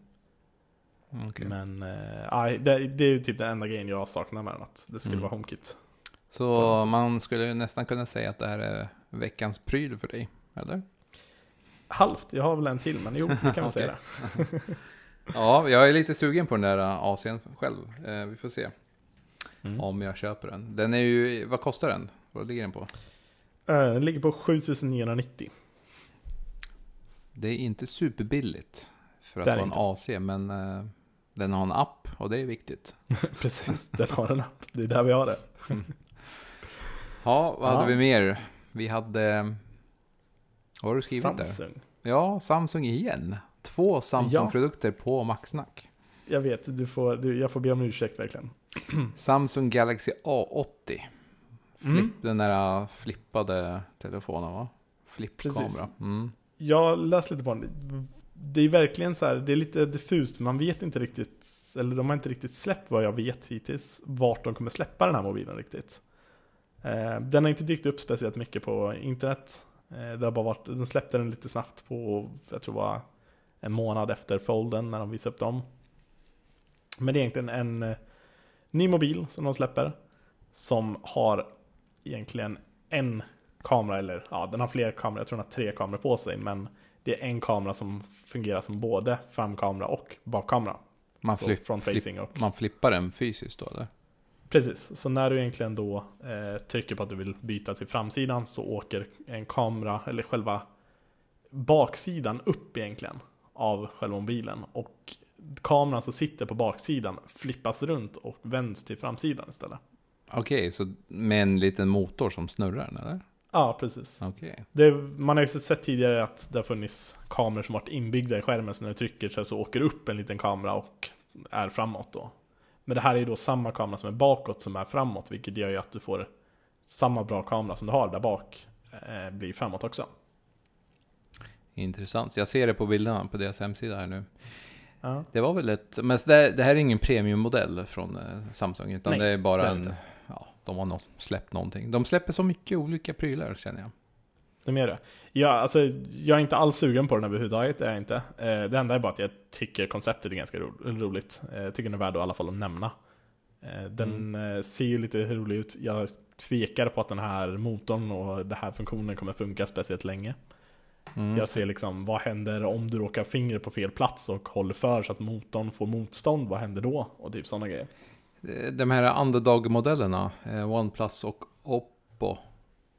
Okej. Men eh, aj, det, det är ju typ den enda grejen jag saknar med den, att det skulle Mm. vara HomeKit. Så man skulle nästan kunna säga att det här är veckans pryl för dig, eller? Halvt, jag har väl en till, men jo, det kan *laughs* vi säga det. *laughs* Ja, jag är lite sugen på den där uh, AC'n själv. Eh, vi får se Mm. om jag köper den. Den är ju, vad kostar den? Vad ligger den på? Eh, Den ligger på 7990. Det är inte superbilligt för att vara en. AC, men eh, den har en app och det är viktigt. *laughs* Precis, den har en app. Det är där vi har det. *laughs* Ja, vad hade Ja. vi mer? Vi hade... Vad har du skrivit där? Samsung. Ja, Samsung igen. Två Samsung-produkter på Maxsnack. Jag vet, du får, du, jag får be om ursäkt verkligen. *clears throat* Samsung Galaxy A80. Flip, Mm. Den där flippade telefonen va? Flippkamera. Mm. Jag läste lite på den. Det är verkligen så här, det är lite diffust. Man vet inte riktigt, eller de har inte riktigt släppt vad jag vet hittills, vart de kommer släppa den här mobilen riktigt. Eh, den har inte dykt upp speciellt mycket på internet. Eh, det har bara varit, de släppte den lite snabbt på, jag tror det var en månad efter folden när de visade upp dem. Men det är egentligen en eh, ny mobil som de släpper. Som har egentligen en kamera, eller ja, den har fler kameror, jag tror den har tre kameror på sig. Men det är en kamera som fungerar som både framkamera och bakkamera. Man, flipp, flipp, och man flippar den fysiskt då eller? Precis, så när du egentligen då eh, trycker på att du vill byta till framsidan så åker en kamera, eller själva baksidan upp egentligen av själva mobilen. Och kameran som sitter på baksidan flippas runt och vänds till framsidan istället. Okej, så med en liten motor som snurrar eller? Ja, precis. Okej. Det, man har ju sett tidigare att det har funnits kameror som varit inbyggda i skärmen så när du trycker så, så åker upp en liten kamera och är framåt då. Men det här är ju då samma kamera som är bakåt som är framåt vilket gör ju att du får samma bra kamera som du har där bak eh, blir framåt också. Intressant. Jag ser det på bilderna på deras hemsida här nu. Ja. Det var väl ett, men det, det här är ingen premiummodell från eh, Samsung, utan Nej, det är bara det är en, inte. De har nå- släppt någonting. De släpper så mycket olika prylar känner jag. De gör det. Ja, alltså, jag är inte alls sugen på den överhuvudtaget, det är jag inte. Eh, det enda är bara att jag tycker konceptet är ganska ro roligt. Eh, jag tycker den är värd att i alla fall att nämna. Eh, den eh, ser ju lite rolig ut. Jag tvekar på att den här motorn och den här funktionen kommer funka speciellt länge. Mm. Jag ser liksom, vad händer om du råkar fingret på fel plats och håller för så att motorn får motstånd? Vad händer då? Och typ sådana grejer. Eh, De här underdog-modellerna, eh, OnePlus och Oppo,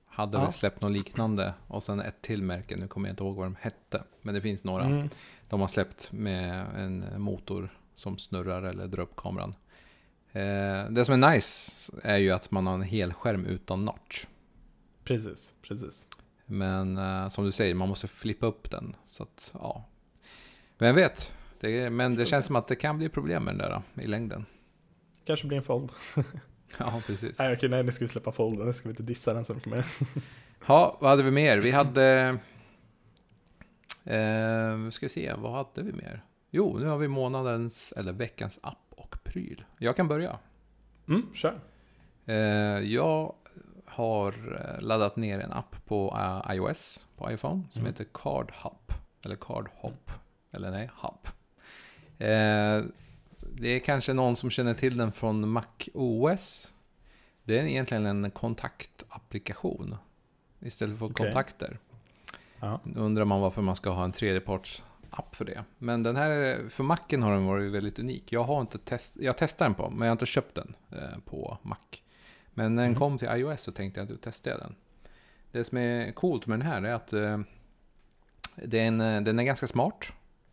hade Ja. väl släppt något liknande. Och sen ett till märke, nu kommer jag inte ihåg vad de hette. Men det finns några. Mm. De har släppt med en motor som snurrar eller drar upp kameran. Eh, det som är nice är ju att man har en hel skärm utan notch. Precis, precis. Men eh, som du säger, man måste flippa upp den. Så att, ja. Vem vet? Det, men det känns se. som att det kan bli problem med den där i längden. Kanske blir en fold. *laughs* Ja, precis. Nej okej, nej nu ska vi släppa folden, nu ska vi inte dissa den så mycket mer. *laughs* Ja, vad hade vi mer? Vi hade... Eh, vi ska se, vad hade vi mer? Jo, nu har vi månadens, eller veckans app och pryl. Jag kan börja. Mm, kör. Eh, jag har eh, laddat ner en app på eh, iOS, på iPhone, som Mm. heter Card Hop. Eller Card Hop. Eller nej, Hop. Eh, det är kanske någon som känner till den från Mac OS. Det är egentligen en kontaktapplikation. Istället för Okej. kontakter. Ja. Undrar man varför man ska ha en tredjeparts app för det. Men den här, för Macen har den varit väldigt unik. Jag har inte test, jag testar den på, men jag har inte köpt den eh, på Mac. Men när den Mm. kom till iOS så tänkte jag att du testar den. Det som är coolt med den här är att eh, den, eh, den är ganska smart.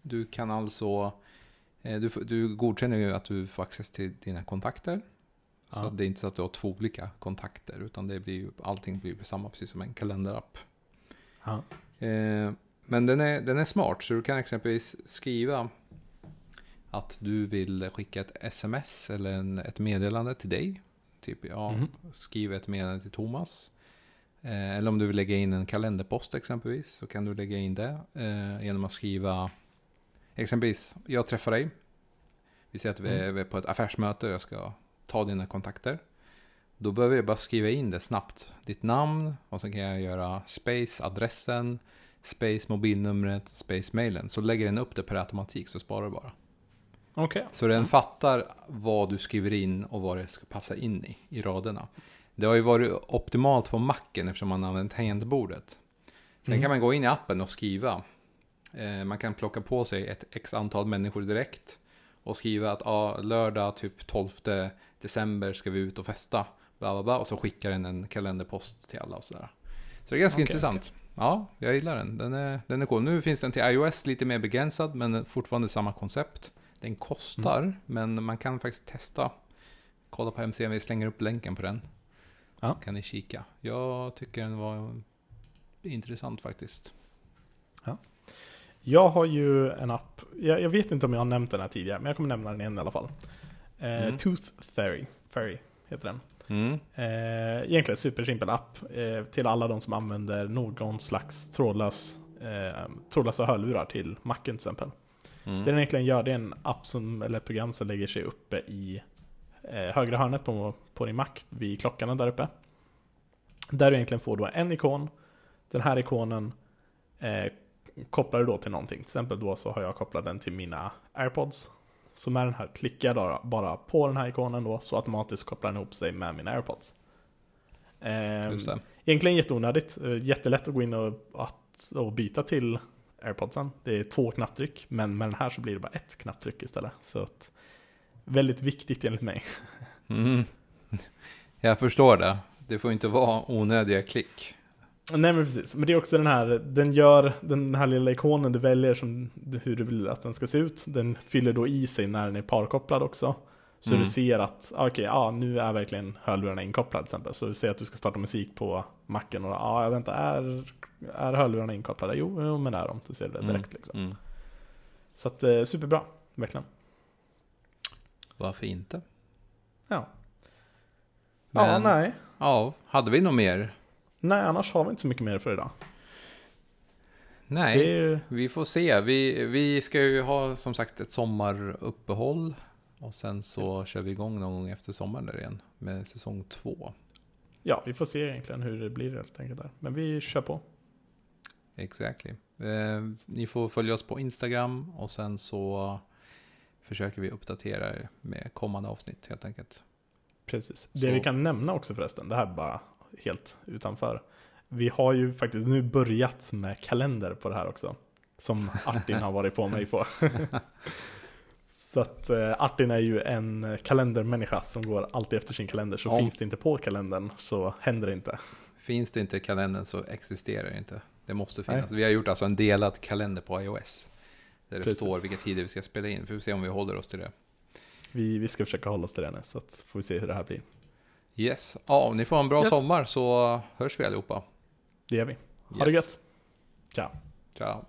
Du kan alltså, du, får- du godkänner ju att du får access till dina kontakter. Så Ja. det är inte så att du har två olika kontakter, utan det blir ju, allting blir samma, precis som en kalenderapp. Ja. Eh, men den är, den är smart, så du kan exempelvis skriva att du vill skicka ett sms eller en, ett meddelande till dig. Typ, ja, Mhm. skriv ett meddelande till Thomas. Eh, eller om du vill lägga in en kalenderpost exempelvis, så kan du lägga in det eh, genom att skriva exempelvis, jag träffar dig. Vi säger att vi är vi är på ett affärsmöte och jag ska ta dina kontakter. Då behöver jag bara skriva in det snabbt. Ditt namn och sen kan jag göra space, adressen, space, mobilnumret, space, mailen. Så lägger den upp det per automatik så sparar du bara. Okej. Så den fattar vad du skriver in och vad det ska passa in i, i raderna. Det har ju varit optimalt på macken eftersom man använt tangentbordet. Sen Mm. kan man gå in i appen och skriva. Eh, man kan plocka på sig ett x antal människor direkt. Och skriva att ah, lördag typ 12 december ska vi ut och festa. Bla, bla, bla, och så skickar den en kalenderpost till alla och sådär. Så det är ganska Okej, intressant. Ja, jag gillar den. Den är, den är cool. Nu finns den till iOS lite mer begränsad, men fortfarande samma koncept. Den kostar, Mm. men man kan faktiskt testa. Kolla på hemsidan, vi slänger upp länken på den. Ja. Så kan ni kika. Jag tycker den var intressant faktiskt. Jag har ju en app, jag, jag vet inte om jag har nämnt den här tidigare, men jag kommer nämna den igen i alla fall. Eh, Mm. Tooth Fairy, Fairy heter den. Mm. Eh, egentligen supersimpel app eh, till alla de som använder någon slags trådlös, eh, trådlösa hörlurar till Macen till exempel. Mm. Det den egentligen gör det är en app som, eller ett program som lägger sig uppe i eh, högra hörnet på, på din Mac vid klockan där uppe. Där du egentligen får då en ikon. Den här ikonen eh, kopplar du då till någonting. Till exempel då så har jag kopplat den till mina AirPods. Så med den här klickar jag bara på den här ikonen då så automatiskt kopplar den ihop sig med mina AirPods. Eh. Egentligen jätteonödigt. Eh, Jättelätt att gå in och, att, och byta till airpodsen. Det är två knapptryck, men med den här så blir det bara ett knapptryck istället. Så att, väldigt viktigt enligt mig. Mm. Jag förstår det. Det får inte vara onödiga klick. Nej men precis, men det är också den här, den gör den här lilla ikonen du väljer som hur du vill att den ska se ut. Den fyller då i sig när den är parkopplad också. Så Mm. du ser att, ah, okej, ja nu är verkligen hörlurarna inkopplade till exempel. Så du ser att du ska starta musik på macken och ja, ah, vänta, är, är hörlurarna inkopplade? Jo, jo men är de. Du ser det direkt liksom. Mm. Så att, eh, superbra, verkligen. Varför inte? Ja. Ja, Men- nej. Ja, hade vi något mer? Nej, annars har vi inte så mycket mer för idag. Nej, ju, vi får se. Vi, vi ska ju ha som sagt ett sommaruppehåll. Och sen så kör vi igång någon gång efter sommaren där igen. Med säsong två. ja, vi får se egentligen hur det blir helt enkelt där. Men vi kör på. Exactly. Eh, ni får följa oss på Instagram och sen så försöker vi uppdatera er med kommande avsnitt helt enkelt. Precis. Det Så- vi kan nämna också förresten, det här är bara helt utanför. Vi har ju faktiskt nu börjat med kalender på det här också. Som *laughs* Artin har varit på mig på. *laughs* Så att eh, Artin är ju en kalendermänniska som går alltid efter sin kalender. Så Ja. finns det inte på kalendern så händer det inte. Finns det inte i kalendern så existerar det inte. Det måste Nej. finnas. Vi har gjort alltså en delad kalender på iOS. Där det Precis. står vilka tider vi ska spela in. Får vi se om vi håller oss till det. Vi, vi ska försöka hålla oss till det nu, så att får vi se hur det här blir. Yes. Ja, ni får en bra Yes. sommar så hörs vi allihopa. Det gör vi. Ha det Yes. gött! Ciao! Ciao.